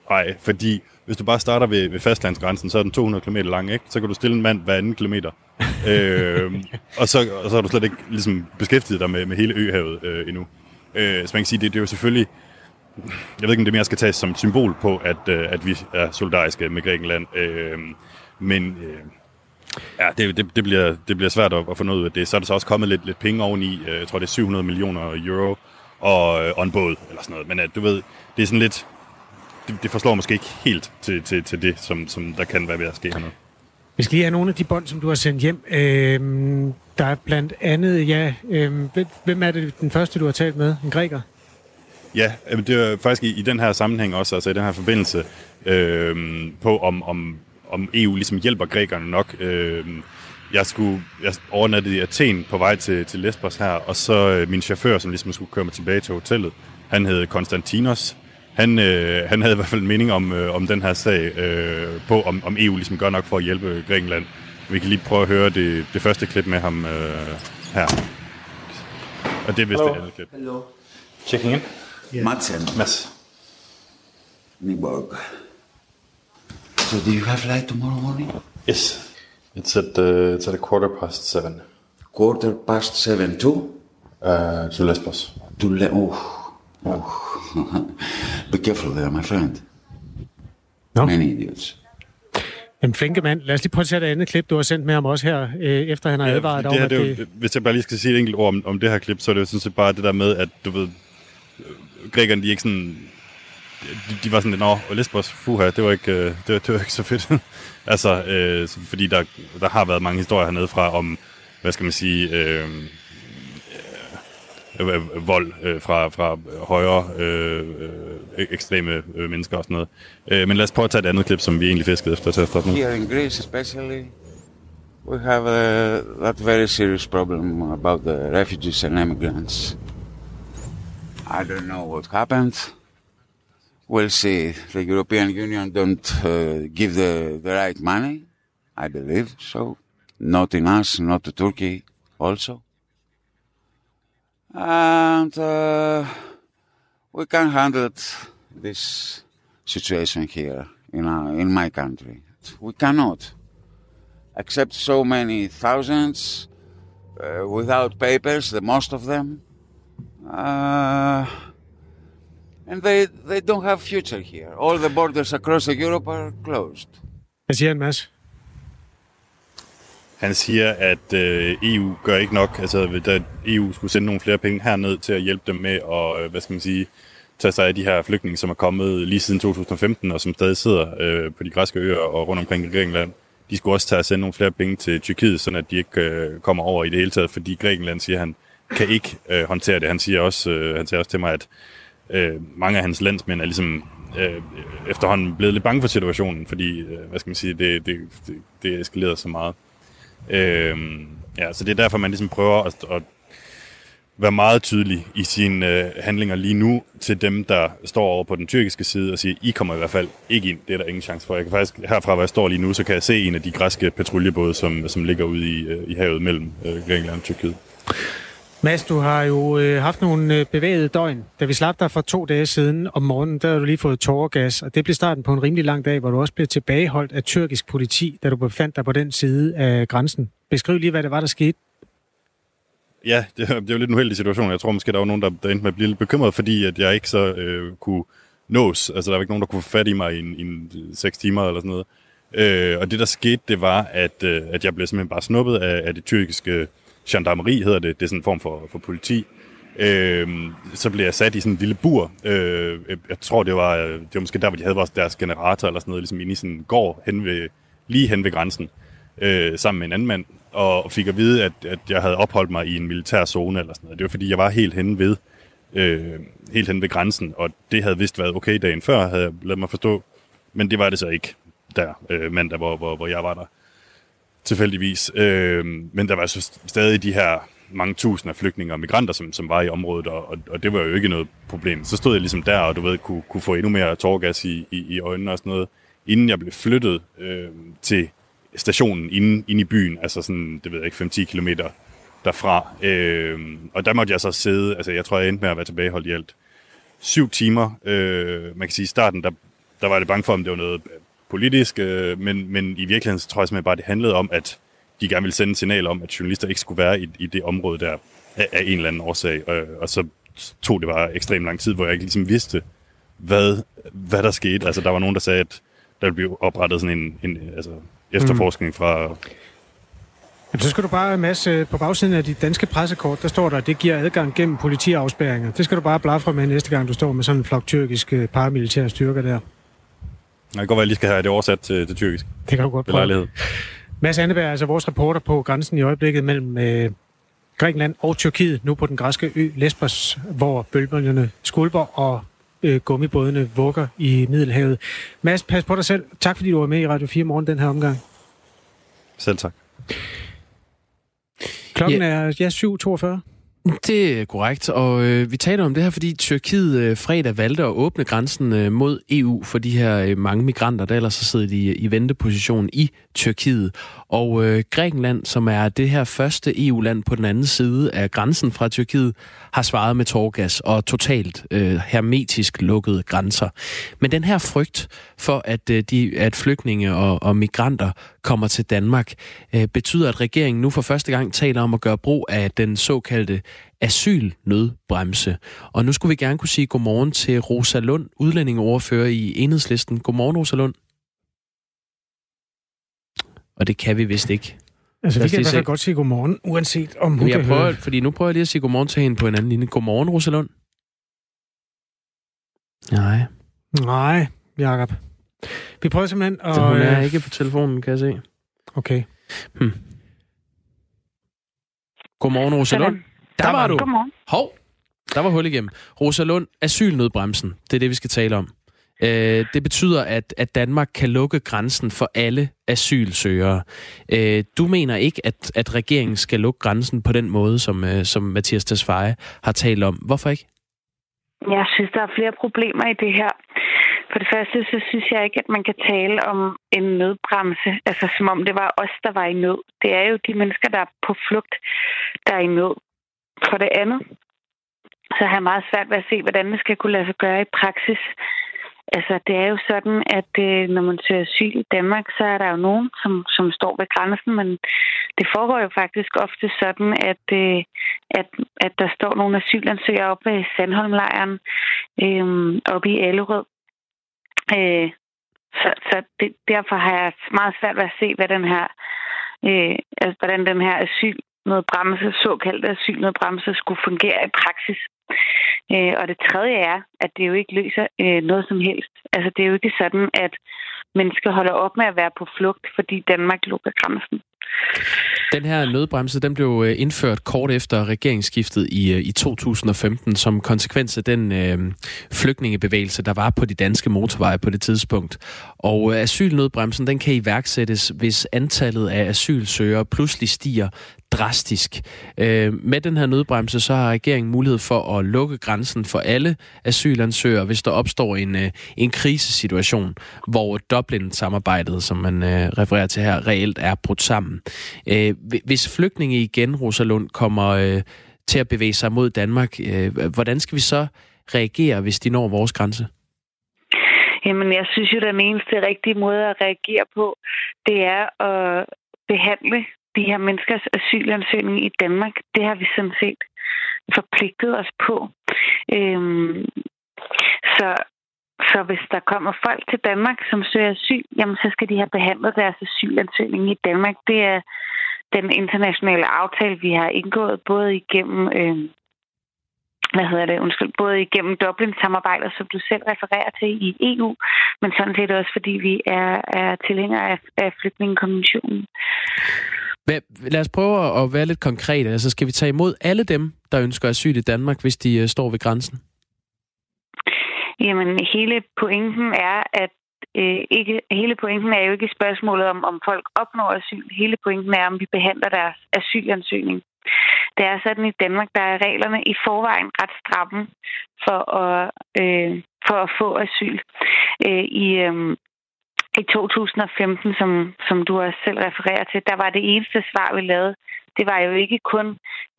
Nej, fordi hvis du bare starter ved, ved fastlandsgrænsen, så er den 200 km lang, ikke? Så kan du stille en mand hver anden kilometer. [LAUGHS] øh, og, så, og så har du slet ikke ligesom, beskæftiget dig med, med hele øhavet øh, endnu. Øh, så man kan sige, det, det er jo selvfølgelig jeg ved ikke, om det mere skal tages som et symbol på, at, øh, at vi er solidariske med Grækenland. Øh, men øh, ja, det, det, det, bliver, det bliver svært at, at få noget ud af det. Så er der så også kommet lidt, lidt penge oveni. Øh, jeg tror, det er 700 millioner euro og, øh, og en båd, eller sådan noget. Men øh, du ved, det er sådan lidt... Det, det forslår måske ikke helt til, til, til det, som, som der kan være ved at ske hernede. Vi skal lige have nogle af de bånd, som du har sendt hjem. Øhm, der er blandt andet, ja, øhm, hvem er det den første, du har talt med? En græker? Ja, det er faktisk i, i den her sammenhæng også, altså i den her forbindelse, øh, på om, om, om EU ligesom hjælper grækerne nok. Øh, jeg skulle jeg overnattede i Athen på vej til, til Lesbos her, og så øh, min chauffør, som ligesom skulle køre mig tilbage til hotellet, han hed Konstantinos. Han, øh, han havde i hvert fald en mening om, øh, om den her sag, øh, på om, om EU ligesom gør nok for at hjælpe Grækenland. Vi kan lige prøve at høre det, det første klip med ham øh, her. Og det er vist Hello. det andet klip. Hello. Checking in. Yeah. Madsen. Yes. Niborg. So do you have flight tomorrow morning? Yes. It's at uh, it's at a quarter past seven. Quarter past seven to? Uh, to Lesbos. To Le- oh. oh. Be careful there, my friend. No. Many idiots. En flinke mand. Lad os lige prøve at se det andet klip, du har sendt med ham også her, øh, efter han har ja, advaret det om, at det... Jo, hvis jeg bare lige skal sige et enkelt ord om, om det her klip, så er det jo sådan set bare det der med, at du ved, grækerne, de er ikke sådan... De, de var sådan lidt, nå, Lesbos, fuha, det var ikke, øh, det, var, det var ikke så fedt. [LAUGHS] altså, øh, fordi der, der har været mange historier hernede fra om, hvad skal man sige, øh, øh, vold øh, fra, fra højre øh, øh, ekstreme øh, mennesker og sådan noget. Øh, men lad os prøve at tage et andet klip, som vi egentlig fiskede efter til at starte med. Here in Greece especially, we have a, that very serious problem about the refugees and immigrants. I don't know what happened. We'll see. The European Union don't uh, give the, the right money, I believe so. Not in us, not to Turkey also. And uh, we can handle this situation here in, our, in my country. We cannot accept so many thousands uh, without papers, the most of them. Uh, and they, they don't have future here. All the borders across Europe are closed. Hvad siger han, Mads? Han siger, at øh, EU gør ikke nok. Altså, at EU skulle sende nogle flere penge herned til at hjælpe dem med at, øh, hvad skal man sige, tage sig af de her flygtninge, som er kommet lige siden 2015, og som stadig sidder øh, på de græske øer og rundt omkring i Grækenland. De skulle også tage og sende nogle flere penge til Tyrkiet, sådan at de ikke øh, kommer over i det hele taget, fordi Grækenland, siger han, kan ikke øh, håndtere det. Han siger også, øh, han siger også til mig, at øh, mange af hans landsmænd er ligesom øh, efterhånden blevet lidt bange for situationen, fordi, øh, hvad skal man sige, det, det, det, det eskaleret så meget. Øh, ja, så det er derfor, man ligesom prøver at, at være meget tydelig i sine øh, handlinger lige nu til dem, der står over på den tyrkiske side og siger, I kommer i hvert fald ikke ind. Det er der ingen chance for. Jeg kan faktisk, herfra hvor jeg står lige nu, så kan jeg se en af de græske patruljebåde, som, som ligger ude i, øh, i havet mellem øh, Grækenland og Tyrkiet. Mads, du har jo øh, haft nogle øh, bevægede døgn. Da vi slap dig for to dage siden om morgenen, der har du lige fået tåregas, og det blev starten på en rimelig lang dag, hvor du også blev tilbageholdt af tyrkisk politi, da du befandt dig på den side af grænsen. Beskriv lige, hvad det var, der skete. ja, det, [LAUGHS] det er jo lidt en uheldig situation. Jeg tror måske, der var nogen, der, der endte med at blive lidt bekymret, fordi at jeg ikke så øh, kunne nås. Altså, der var ikke nogen, der kunne få fat i mig i, en, i en, øh, seks timer eller sådan noget. Øh, og det, der skete, det var, at, øh, at jeg blev simpelthen bare snuppet af, af det tyrkiske gendarmeri, hedder det. Det er sådan en form for, for politi. Øh, så blev jeg sat i sådan en lille bur. Øh, jeg tror, det var, det var måske der, hvor de havde vores, deres generator eller sådan noget, ligesom inde i sådan en gård hen ved, lige hen ved grænsen, øh, sammen med en anden mand, og fik at vide, at, at jeg havde opholdt mig i en militær zone eller sådan noget. Det var fordi, jeg var helt hen ved, øh, helt hen ved grænsen, og det havde vist været okay dagen før, havde jeg lavet mig forstå, men det var det så ikke der øh, mandag, hvor, hvor, hvor jeg var der tilfældigvis. Øh, men der var så stadig de her mange tusinder af flygtninge og migranter, som, som var i området, og, og, og det var jo ikke noget problem. Så stod jeg ligesom der, og du ved, kunne, kunne få endnu mere tårgas i, i, i øjnene og sådan noget, inden jeg blev flyttet øh, til stationen inde, inde i byen, altså sådan, det ved jeg ikke, 5-10 kilometer derfra. Øh, og der måtte jeg så sidde, altså jeg tror, jeg endte med at være tilbageholdt i alt syv timer. Øh, man kan sige, i starten, der, der var det bange for, om det var noget politisk, øh, men, men i virkeligheden så tror jeg simpelthen bare, det handlede om, at de gerne ville sende et signal om, at journalister ikke skulle være i, i det område der af, af en eller anden årsag. Og, og så tog det bare ekstremt lang tid, hvor jeg ikke ligesom vidste, hvad, hvad der skete. Altså, der var nogen, der sagde, at der ville blive oprettet sådan en, en altså, efterforskning fra... Jamen, så skal du bare, masse øh, på bagsiden af dit danske pressekort, der står der, at det giver adgang gennem politiafspæringer. Det skal du bare blafre med næste gang, du står med sådan en flok tyrkiske paramilitære styrker der. Jeg kan godt være, at jeg lige skal have det oversat til, til tyrkisk. Det kan du godt prøve. Mads Anneberg er altså vores reporter på grænsen i øjeblikket mellem øh, Grækenland og Tyrkiet, nu på den græske ø Lesbos, hvor bølgerne skulper og øh, gummibådene vugger i Middelhavet. Mads, pas på dig selv. Tak fordi du var med i Radio 4 morgen den her omgang. Selv tak. Klokken ja. er ja, 7.42. Det er korrekt, og øh, vi taler om det her, fordi Tyrkiet øh, fredag valgte at åbne grænsen øh, mod EU for de her øh, mange migranter, der ellers har siddet i, i venteposition i Tyrkiet. Og øh, Grækenland, som er det her første EU-land på den anden side af grænsen fra Tyrkiet, har svaret med torgas og totalt øh, hermetisk lukkede grænser. Men den her frygt for, at, øh, de, at flygtninge og, og migranter kommer til Danmark, øh, betyder, at regeringen nu for første gang taler om at gøre brug af den såkaldte asylnødbremse. Og nu skulle vi gerne kunne sige godmorgen til Rosa Lund, udlændingeordfører i Enhedslisten. Godmorgen, Rosa Lund. Og det kan vi vist ikke. Altså, vi kan i hvert fald godt sige godmorgen, uanset om hun jeg kan prøver, høre. Fordi nu prøver jeg lige at sige godmorgen til hende på en anden linje. Godmorgen, Rosalund. Nej. Nej, Jacob. Vi prøver simpelthen at... Så hun er ikke på telefonen, kan jeg se. Okay. Hmm. Godmorgen, Rosalund. Der var du. Godmorgen. Hov, der var hul igennem. Rosalund, asylnødbremsen. Det er det, vi skal tale om. Øh, det betyder, at, at Danmark kan lukke grænsen for alle asylsøgere. Øh, du mener ikke, at, at regeringen skal lukke grænsen på den måde, som, øh, som Mathias Tesfaye har talt om. Hvorfor ikke? Jeg synes, der er flere problemer i det her. For det første, så synes jeg ikke, at man kan tale om en nødbremse, altså som om det var os, der var i nød. Det er jo de mennesker, der er på flugt, der er i nød. For det andet, så har jeg meget svært ved at se, hvordan det skal kunne lade sig gøre i praksis. Altså, det er jo sådan, at øh, når man søger asyl i Danmark, så er der jo nogen, som, som står ved grænsen, men det foregår jo faktisk ofte sådan, at, øh, at, at der står nogle asylansøgere oppe ved Sandholmlejren, øh, oppe i Allerød. Øh, så så det, derfor har jeg meget svært ved at se, hvad den her, øh, altså, hvordan den her asyl bremse, såkaldte asylnødbremse skulle fungere i praksis. Øh, og det tredje er, at det jo ikke løser øh, noget som helst. Altså det er jo ikke sådan, at mennesker holder op med at være på flugt, fordi Danmark lukker grænsen. Den her nødbremse, den blev øh, indført kort efter regeringsskiftet i, øh, i 2015 som konsekvens af den øh, flygtningebevægelse, der var på de danske motorveje på det tidspunkt. Og øh, asylnødbremsen, den kan iværksættes, hvis antallet af asylsøgere pludselig stiger drastisk. Øh, med den her nødbremse, så har regeringen mulighed for at lukke grænsen for alle asylansøgere, hvis der opstår en, øh, en krisesituation, hvor Dublin-samarbejdet, som man øh, refererer til her, reelt er brudt sammen. Øh, hvis flygtninge igen, Rosalund, kommer øh, til at bevæge sig mod Danmark, øh, hvordan skal vi så reagere, hvis de når vores grænse? Jamen, jeg synes jo, den eneste rigtige måde at reagere på, det er at behandle de her menneskers asylansøgning i Danmark. Det har vi sådan set forpligtet os på. Øhm, så, så hvis der kommer folk til Danmark, som søger asyl, jamen så skal de have behandlet deres asylansøgning i Danmark. Det er den internationale aftale, vi har indgået, både igennem øh, hvad hedder det, undskyld, både igennem Dublin-samarbejdet, som du selv refererer til i EU, men sådan set også, fordi vi er, er tilhængere af, af flygtningekonventionen. Lad os prøve at være lidt konkrete. Altså, skal vi tage imod alle dem, der ønsker asyl i Danmark, hvis de uh, står ved grænsen? Jamen, hele pointen er, at øh, ikke, hele pointen er jo ikke spørgsmålet om, om folk opnår asyl. Hele pointen er, om vi behandler deres asylansøgning. Det er sådan i Danmark, der er reglerne i forvejen ret stramme for at, øh, for at få asyl. Øh, I øh, i 2015, som, som du også selv refererer til, der var det eneste svar, vi lavede, det var jo ikke kun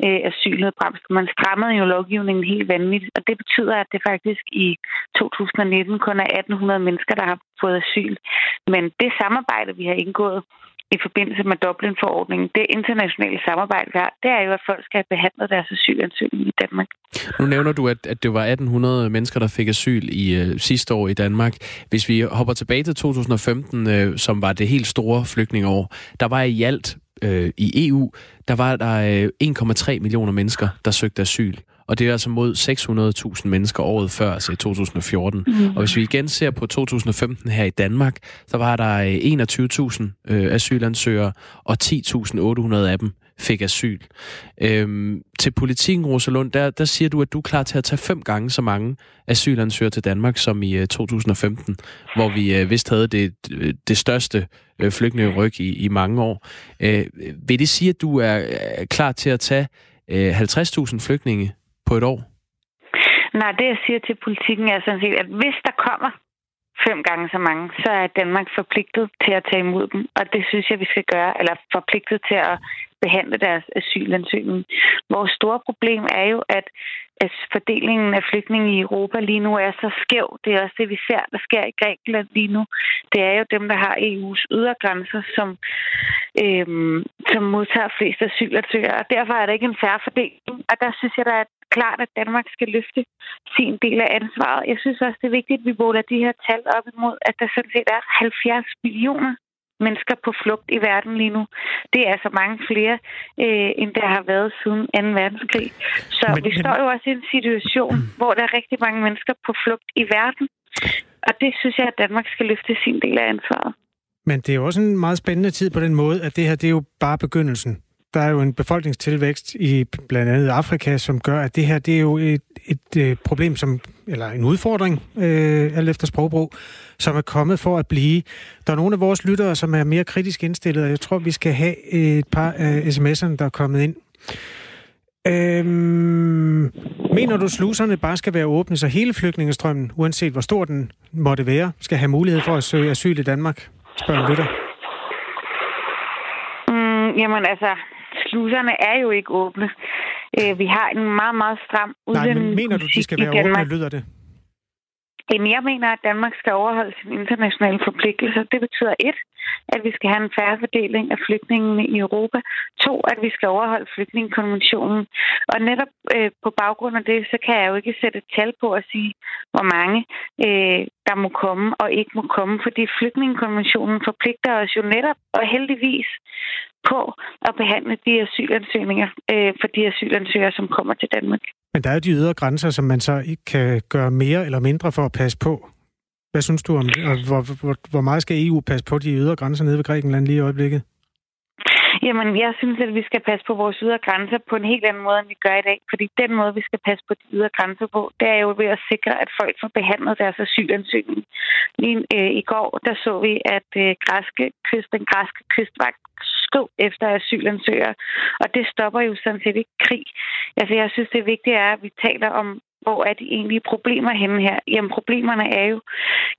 øh, asylnedbremst. Man strammede jo lovgivningen helt vanvittigt, og det betyder, at det faktisk i 2019 kun er 1800 mennesker, der har fået asyl. Men det samarbejde, vi har indgået i forbindelse med Dublin-forordningen, det internationale samarbejde, vi har, det er jo, at folk skal have behandlet deres asylansøgning i Danmark. Nu nævner du, at, at det var 1800 mennesker, der fik asyl i øh, sidste år i Danmark. Hvis vi hopper tilbage til 2015, øh, som var det helt store flygtningeår, der var i alt øh, i EU, der var der øh, 1,3 millioner mennesker, der søgte asyl. Og det er altså mod 600.000 mennesker året før, altså i 2014. Mm. Og hvis vi igen ser på 2015 her i Danmark, så var der 21.000 øh, asylansøgere, og 10.800 af dem fik asyl. Øhm, til politikken, Rosalund, der, der siger du, at du er klar til at tage fem gange så mange asylansøgere til Danmark som i uh, 2015, hvor vi uh, vist havde det, det største uh, flygtningeryg i, i mange år. Uh, vil det sige, at du er klar til at tage uh, 50.000 flygtninge på et år? Nej, det jeg siger til politikken er sådan set, at hvis der kommer fem gange så mange, så er Danmark forpligtet til at tage imod dem. Og det synes jeg, vi skal gøre, eller forpligtet til at behandle deres asylansøgning. Vores store problem er jo, at, at fordelingen af flygtninge i Europa lige nu er så skæv. Det er også det, vi ser, der sker i Grækenland lige nu. Det er jo dem, der har EU's ydergrænser, som, øhm, som modtager flest asylansøgere. Og derfor er der ikke en færre fordeling. Og der synes jeg, der er klart, at Danmark skal løfte sin del af ansvaret. Jeg synes også, det er vigtigt, at vi måler de her tal op imod, at der sådan set er 70 millioner mennesker på flugt i verden lige nu. Det er altså mange flere, øh, end der har været siden 2. verdenskrig. Så men, vi står jo også i en situation, hvor der er rigtig mange mennesker på flugt i verden. Og det synes jeg, at Danmark skal løfte sin del af ansvaret. Men det er jo også en meget spændende tid på den måde, at det her det er jo bare begyndelsen der er jo en befolkningstilvækst i blandt andet Afrika, som gør, at det her det er jo et, et, et problem, som, eller en udfordring, øh, alt efter sprogbrug, som er kommet for at blive. Der er nogle af vores lyttere, som er mere kritisk indstillet, og jeg tror, vi skal have et par af sms'erne, der er kommet ind. Øhm, mener du, sluserne bare skal være åbne, så hele flygtningestrømmen, uanset hvor stor den måtte være, skal have mulighed for at søge asyl i Danmark? Spørger lytter. Mm, jamen altså, sluserne er jo ikke åbne. Øh, vi har en meget, meget stram udlænding. Nej, men mener du, de skal være åbne, lyder det? Jamen, jeg mener, at Danmark skal overholde sine internationale forpligtelser. Det betyder et, at vi skal have en færre fordeling af flygtningene i Europa. To, at vi skal overholde flygtningekonventionen. Og netop øh, på baggrund af det, så kan jeg jo ikke sætte et tal på at sige, hvor mange øh, der må komme og ikke må komme, fordi flygtningekonventionen forpligter os jo netop og heldigvis på at behandle de asylansøgninger øh, for de asylansøgere, som kommer til Danmark. Men der er de ydre grænser, som man så ikke kan gøre mere eller mindre for at passe på. Hvad synes du om det? Hvor, hvor, hvor meget skal EU passe på de ydre grænser nede ved Grækenland lige i øjeblikket? Jamen, jeg synes, at vi skal passe på vores ydre grænser på en helt anden måde, end vi gør i dag. Fordi den måde, vi skal passe på de ydre grænser på, det er jo ved at sikre, at folk får behandlet deres asylansøgning. Lige øh, i går, der så vi, at øh, græske kyst, den græske kystvagt skød efter asylansøgere. Og det stopper jo sådan set ikke krig. Altså, jeg synes, det vigtige er, at vi taler om hvor er de egentlige problemer henne her? Jamen, problemerne er jo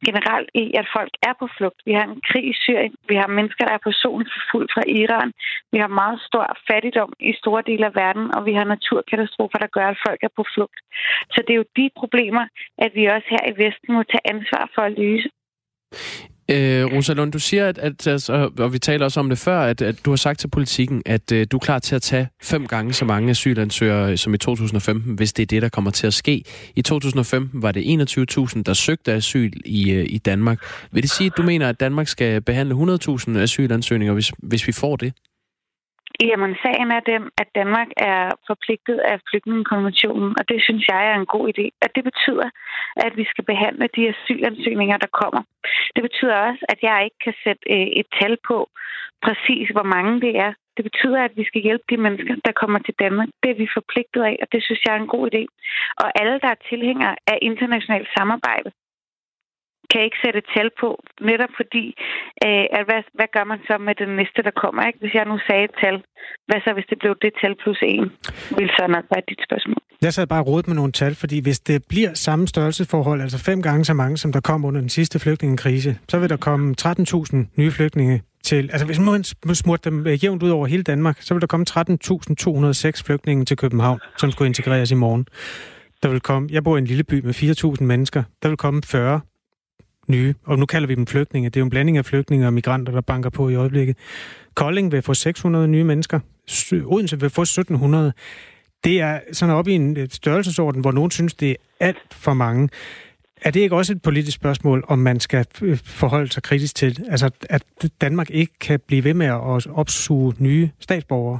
generelt i, at folk er på flugt. Vi har en krig i Syrien. Vi har mennesker, der er personligt forfulgt fra Iran. Vi har meget stor fattigdom i store dele af verden, og vi har naturkatastrofer, der gør, at folk er på flugt. Så det er jo de problemer, at vi også her i Vesten må tage ansvar for at løse. Øh, Rosalund, du siger, at, at altså, og vi taler også om det før, at, at du har sagt til politikken, at uh, du er klar til at tage fem gange så mange asylansøgere øh, som i 2015, hvis det er det, der kommer til at ske. I 2015 var det 21.000, der søgte asyl i, øh, i Danmark. Vil det sige, at du mener, at Danmark skal behandle 100.000 asylansøgninger, hvis, hvis vi får det? Jamen, sagen er den, at Danmark er forpligtet af flygtningekonventionen, og det synes jeg er en god idé. Og det betyder, at vi skal behandle de asylansøgninger, der kommer. Det betyder også, at jeg ikke kan sætte øh, et tal på præcis, hvor mange det er. Det betyder, at vi skal hjælpe de mennesker, der kommer til Danmark. Det er vi forpligtet af, og det synes jeg er en god idé. Og alle, der er tilhængere af internationalt samarbejde, kan ikke sætte tal på, netop fordi, øh, at hvad, hvad gør man så med den næste, der kommer? Ikke? Hvis jeg nu sagde et tal, hvad så hvis det blev det tal plus en? Vil så nok være dit spørgsmål. Jeg sad bare rådet med nogle tal, fordi hvis det bliver samme størrelsesforhold, altså fem gange så mange, som der kom under den sidste flygtningekrise, så vil der komme 13.000 nye flygtninge til, altså hvis man smurte dem øh, jævnt ud over hele Danmark, så vil der komme 13.206 flygtninge til København, som skulle integreres i morgen. Der vil komme, jeg bor i en lille by med 4.000 mennesker, der vil komme 40 nye, og nu kalder vi dem flygtninge. Det er jo en blanding af flygtninge og migranter, der banker på i øjeblikket. Kolding vil få 600 nye mennesker. Odense vil få 1700. Det er sådan op i en størrelsesorden, hvor nogen synes, det er alt for mange. Er det ikke også et politisk spørgsmål, om man skal øh, forholde sig kritisk til, altså at Danmark ikke kan blive ved med at opsuge nye statsborgere?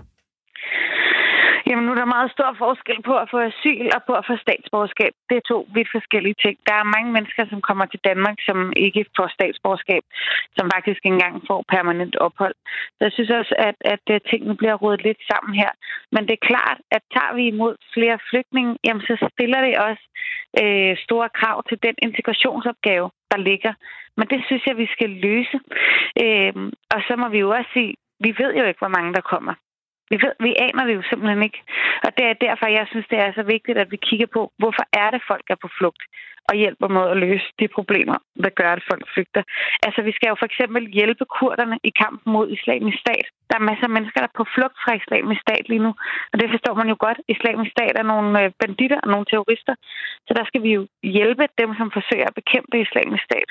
Nu er der meget stor forskel på at få asyl og på at få statsborgerskab. Det er to vidt forskellige ting. Der er mange mennesker, som kommer til Danmark, som ikke får statsborgerskab, som faktisk ikke engang får permanent ophold. Så jeg synes også, at, at øh, tingene bliver rodet lidt sammen her. Men det er klart, at tager vi imod flere flygtninge, jamen så stiller det også øh, store krav til den integrationsopgave, der ligger. Men det synes jeg, vi skal løse. Øh, og så må vi jo også sige, vi ved jo ikke, hvor mange der kommer. Vi, ved, vi aner det jo simpelthen ikke. Og det er derfor, jeg synes, det er så vigtigt, at vi kigger på, hvorfor er det, folk er på flugt, og hjælper med at løse de problemer, der gør, at folk flygter. Altså, vi skal jo for eksempel hjælpe kurderne i kampen mod islamisk stat. Der er masser af mennesker, der er på flugt fra islamisk stat lige nu, og det forstår man jo godt. Islamisk stat er nogle øh, banditter og nogle terrorister, så der skal vi jo hjælpe dem, som forsøger at bekæmpe islamisk stat.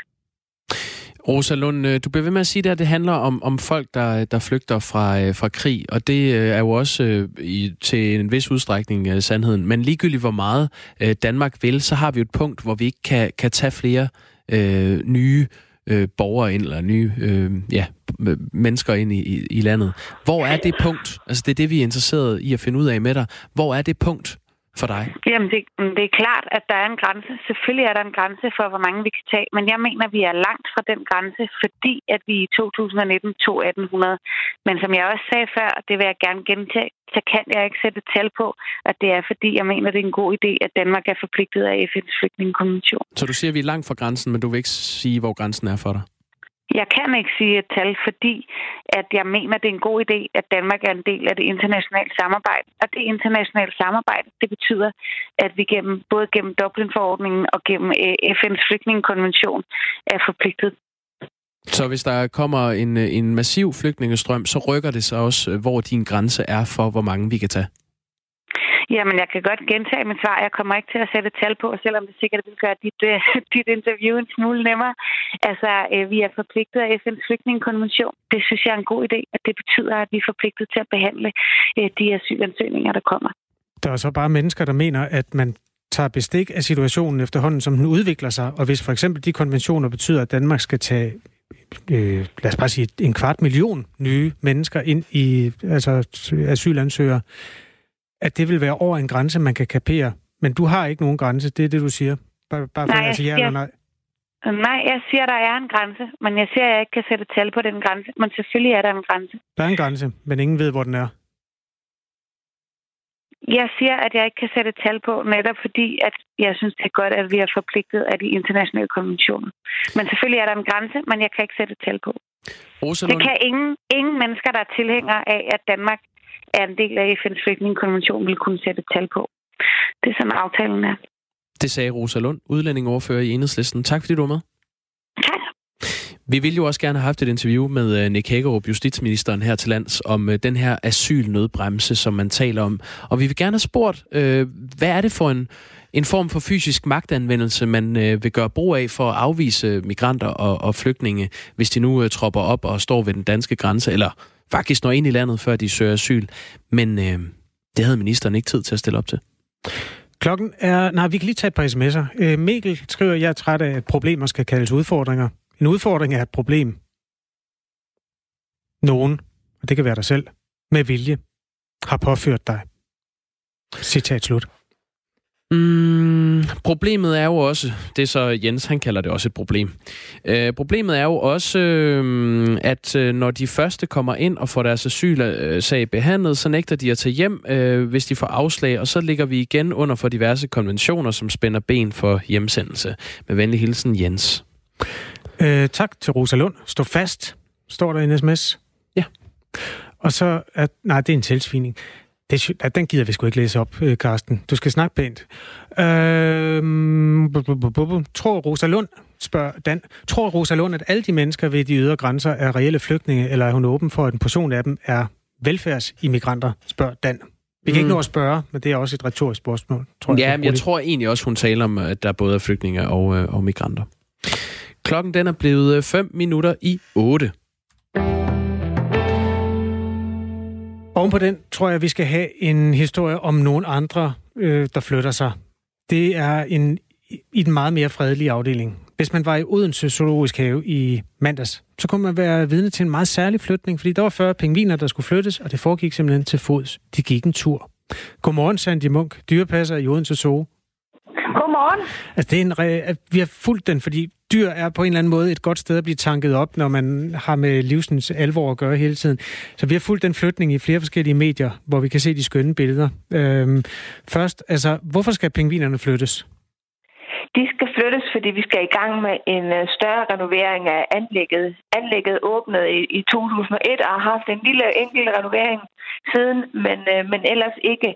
Rosa Lund, øh, du bliver ved med at sige, at det handler om, om folk, der, der flygter fra, øh, fra krig, og det øh, er jo også i, til en vis udstrækning sandheden. Men ligegyldigt hvor meget Danmark vil, så har vi jo et punkt, hvor vi ikke kan, kan tage flere øh, nye øh, borgere ind, eller nye øh, ja, mennesker ind i, i, i landet. Hvor er det punkt? Altså det er det, vi er interesseret i at finde ud af med dig. Hvor er det punkt, for dig? Jamen, det, det er klart, at der er en grænse. Selvfølgelig er der en grænse for, hvor mange vi kan tage, men jeg mener, vi er langt fra den grænse, fordi at vi i 2019 tog 1800. Men som jeg også sagde før, det vil jeg gerne gentage, så kan jeg ikke sætte tal på, at det er fordi, jeg mener, det er en god idé, at Danmark er forpligtet af FN's flygtningekonvention. Så du siger, at vi er langt fra grænsen, men du vil ikke sige, hvor grænsen er for dig? Jeg kan ikke sige et tal, fordi at jeg mener, det er en god idé, at Danmark er en del af det internationale samarbejde. Og det internationale samarbejde, det betyder, at vi gennem, både gennem Dublin-forordningen og gennem eh, FN's flygtningekonvention er forpligtet så hvis der kommer en, en massiv flygtningestrøm, så rykker det sig også, hvor din grænse er for, hvor mange vi kan tage? Jamen, jeg kan godt gentage mit svar. Jeg kommer ikke til at sætte tal på, selvom det sikkert vil gøre dit, øh, [LAUGHS] dit interview en smule nemmere. Altså, øh, vi er forpligtet af FN's flygtningekonvention. Det synes jeg er en god idé, at det betyder, at vi er forpligtet til at behandle øh, de asylansøgninger, der kommer. Der er så bare mennesker, der mener, at man tager bestik af situationen efterhånden, som den udvikler sig. Og hvis for eksempel de konventioner betyder, at Danmark skal tage øh, lad os bare sige, en kvart million nye mennesker ind i altså asylansøgere, at det vil være over en grænse, man kan kapere. Men du har ikke nogen grænse, det er det, du siger. Bare, bare for nej, altså ja eller nej. Nej, jeg siger, der er en grænse, men jeg siger, at jeg ikke kan sætte tal på den grænse. Men selvfølgelig er der en grænse. Der er en grænse, men ingen ved, hvor den er. Jeg siger, at jeg ikke kan sætte tal på, netop fordi, at jeg synes, det er godt, at vi er forpligtet af de internationale konventioner. Men selvfølgelig er der en grænse, men jeg kan ikke sætte tal på. Rosalund. Det kan ingen, ingen mennesker, der er tilhængere af, at Danmark er en del af FN's flygtningekonvention, vil kunne sætte tal på. Det er sådan aftalen er. Det sagde Rosa Lund, udlændingoverfører i Enhedslisten. Tak fordi du var med. Tak. Vi ville jo også gerne have haft et interview med øh, Nick Hagerup, justitsministeren her til lands, om øh, den her asylnødbremse, som man taler om. Og vi vil gerne have spurgt, øh, hvad er det for en en form for fysisk magtanvendelse, man øh, vil gøre brug af for at afvise migranter og, og flygtninge, hvis de nu øh, tropper op og står ved den danske grænse, eller faktisk når ind i landet, før de søger asyl. Men øh, det havde ministeren ikke tid til at stille op til. Klokken er... Nej, vi kan lige tage et par sms'er. Øh, Mikkel skriver, at jeg er træt af, at problemer skal kaldes udfordringer. En udfordring er et problem. Nogen, og det kan være dig selv, med vilje, har påført dig. Citat slut. Mm, problemet er jo også, det er så Jens, han kalder det også et problem. Øh, problemet er jo også, øh, at øh, når de første kommer ind og får deres asylsag behandlet, så nægter de at tage hjem, øh, hvis de får afslag, og så ligger vi igen under for diverse konventioner, som spænder ben for hjemsendelse. Med venlig hilsen, Jens. Øh, tak til Rosa Lund. Stå fast, står der i en sms. Ja. Og så, at, nej, det er en tilsvining. Det, ja, den gider vi sgu ikke læse op, øh, Karsten. Du skal snakke pænt. Øh, tror Rosa Lund, spørger Dan, tror Rosa Lund, at alle de mennesker ved de ydre grænser er reelle flygtninge, eller er hun åben for, at en portion af dem er velfærdsimmigranter, spørger Dan. Vi kan mm. ikke nå at spørge, men det er også et retorisk spørgsmål. Tror jeg, ja, men jeg tror egentlig også, hun taler om, at der både er flygtninge og, øh, og migranter. Klokken den er blevet 5 minutter i 8. Oven på den tror jeg, vi skal have en historie om nogle andre, øh, der flytter sig. Det er en, i den meget mere fredelige afdeling. Hvis man var i Odense Zoologisk Have i mandags, så kunne man være vidne til en meget særlig flytning, fordi der var 40 pingviner, der skulle flyttes, og det foregik simpelthen til fods. De gik en tur. Godmorgen, Sandy Munk, dyrepasser i Odense Zoo. Godmorgen. Altså, det er en re... vi har fulgt den, fordi dyr er på en eller anden måde et godt sted at blive tanket op, når man har med livsens alvor at gøre hele tiden. Så vi har fulgt den flytning i flere forskellige medier, hvor vi kan se de skønne billeder. Øhm, først, altså, hvorfor skal pingvinerne flyttes? De skal flyttes, fordi vi skal i gang med en øh, større renovering af anlægget. Anlægget åbnede i, i 2001 og har haft en lille enkelt renovering siden, men, øh, men ellers ikke.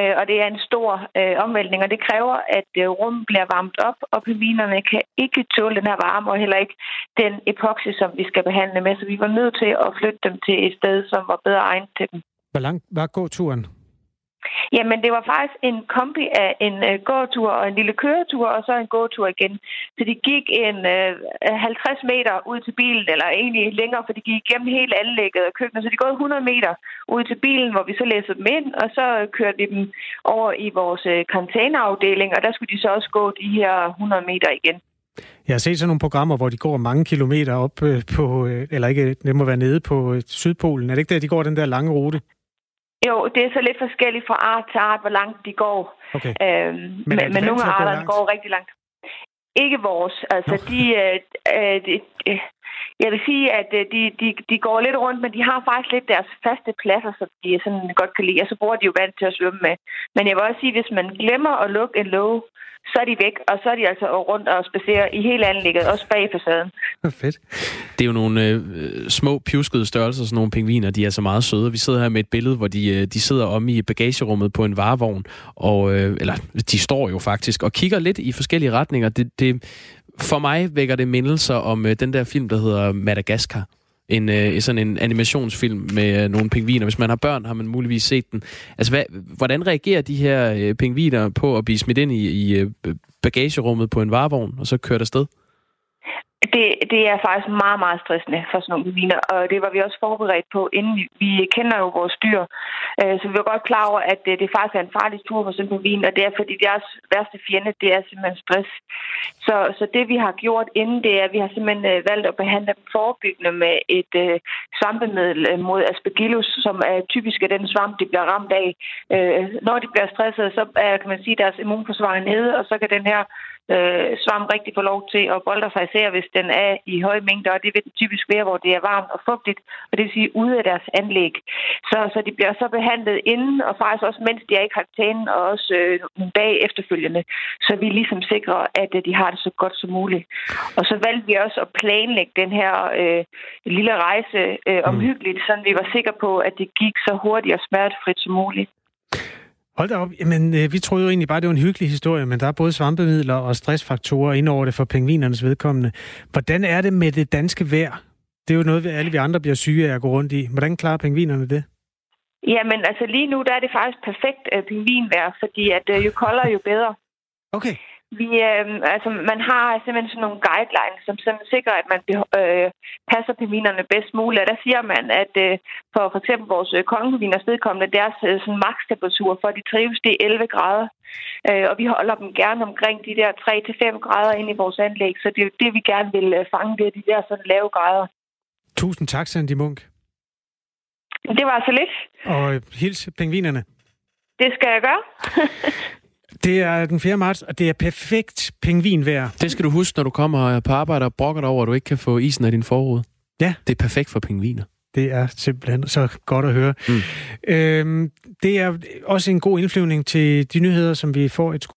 Øh, og det er en stor øh, omvæltning, og det kræver, at øh, rummet bliver varmt op, og pingvinerne kan ikke tåle den her varme, og heller ikke den epoxy, som vi skal behandle med. Så vi var nødt til at flytte dem til et sted, som var bedre egnet til dem. Hvor langt var gåturen? Jamen, det var faktisk en kombi af en øh, gåtur og en lille køretur, og så en gåtur igen. Så de gik en øh, 50 meter ud til bilen, eller egentlig længere, for de gik igennem hele anlægget og køkkenet. Så de gik 100 meter ud til bilen, hvor vi så læste dem ind, og så kørte vi dem over i vores øh, containerafdeling, og der skulle de så også gå de her 100 meter igen. Jeg har set sådan nogle programmer, hvor de går mange kilometer op øh, på, øh, eller ikke, det må være nede på Sydpolen. Er det ikke der, de går den der lange rute? Jo, det er så lidt forskelligt fra art til art, hvor langt de går. Okay. Øhm, men, men, men nogle af arterne går rigtig langt. Ikke vores. Altså, Nå. de, øh, øh, de, øh, jeg vil sige, at øh, de, de, de går lidt rundt, men de har faktisk lidt deres faste pladser, som de sådan godt kan lide, og så bruger de jo vand til at svømme med. Men jeg vil også sige, at hvis man glemmer at lukke en låge, så er de væk, og så er de altså rundt og spacerer i hele anlægget, også bag facaden. Fedt. Det er jo nogle øh, små, pjuskede størrelser, sådan nogle pingviner, de er så meget søde. Vi sidder her med et billede, hvor de, øh, de sidder om i bagagerummet på en varevogn, og, øh, eller de står jo faktisk, og kigger lidt i forskellige retninger. Det, det, for mig vækker det mindelser om øh, den der film, der hedder Madagaskar en, øh, sådan en animationsfilm med øh, nogle pingviner. Hvis man har børn, har man muligvis set den. Altså, hvad, hvordan reagerer de her øh, pingviner på at blive smidt ind i, i øh, bagagerummet på en varevogn, og så kørt afsted? Det, det er faktisk meget, meget stressende for sådan nogle viner, og det var vi også forberedt på, inden vi, vi kender jo vores dyr. Øh, så vi var godt klar over, at det, det faktisk er en farlig tur for sådan en vin, og det er fordi deres værste fjende, det er simpelthen stress. Så, så det vi har gjort inden, det er, at vi har simpelthen øh, valgt at behandle dem forebyggende med et øh, svampemiddel mod aspergillus, som er typisk af den svamp, de bliver ramt af. Øh, når de bliver stresset, så er, kan man sige, deres immunforsvar nede, og så kan den her øh, svamp rigtig få lov til at bolde sig, især hvis den er i høje mængder, og det vil den typisk være, hvor det er varmt og fugtigt, og det vil sige ude af deres anlæg. Så, så de bliver så behandlet inden, og faktisk også mens de er i karantænen, og også øh, nogle dage efterfølgende, så vi ligesom sikrer, at øh, de har det så godt som muligt. Og så valgte vi også at planlægge den her øh, lille rejse øh, omhyggeligt, så vi var sikre på, at det gik så hurtigt og smertefrit som muligt. Hold da op. Jamen, øh, vi troede jo egentlig bare, det var en hyggelig historie, men der er både svampemidler og stressfaktorer ind over det for pingvinernes vedkommende. Hvordan er det med det danske vejr? Det er jo noget, alle vi andre bliver syge af at gå rundt i. Hvordan klarer pingvinerne det? Jamen, altså lige nu der er det faktisk perfekt uh, pingvinvejr, fordi at uh, jo koldere, jo bedre. Okay. Vi, øh, altså, man har simpelthen sådan nogle guidelines, som simpelthen sikrer, at man øh, passer pingvinerne bedst muligt. Og der siger man, at øh, for for eksempel vores øh, kongeviners vedkommende, deres øh, sådan makstemperatur for, at de trives, det er 11 grader. Øh, og vi holder dem gerne omkring de der 3-5 grader ind i vores anlæg, så det er jo det, vi gerne vil øh, fange, det er de der sådan lave grader. Tusind tak, Sandy Munk. Det var så lidt. Og hils pingvinerne. Det skal jeg gøre. [LAUGHS] Det er den 4. marts, og det er perfekt pingvinvejr. Det skal du huske, når du kommer på arbejde og brokker dig over, at du ikke kan få isen af din forrude. Ja. Det er perfekt for pingviner. Det er simpelthen så godt at høre. Mm. Øhm, det er også en god indflyvning til de nyheder, som vi får et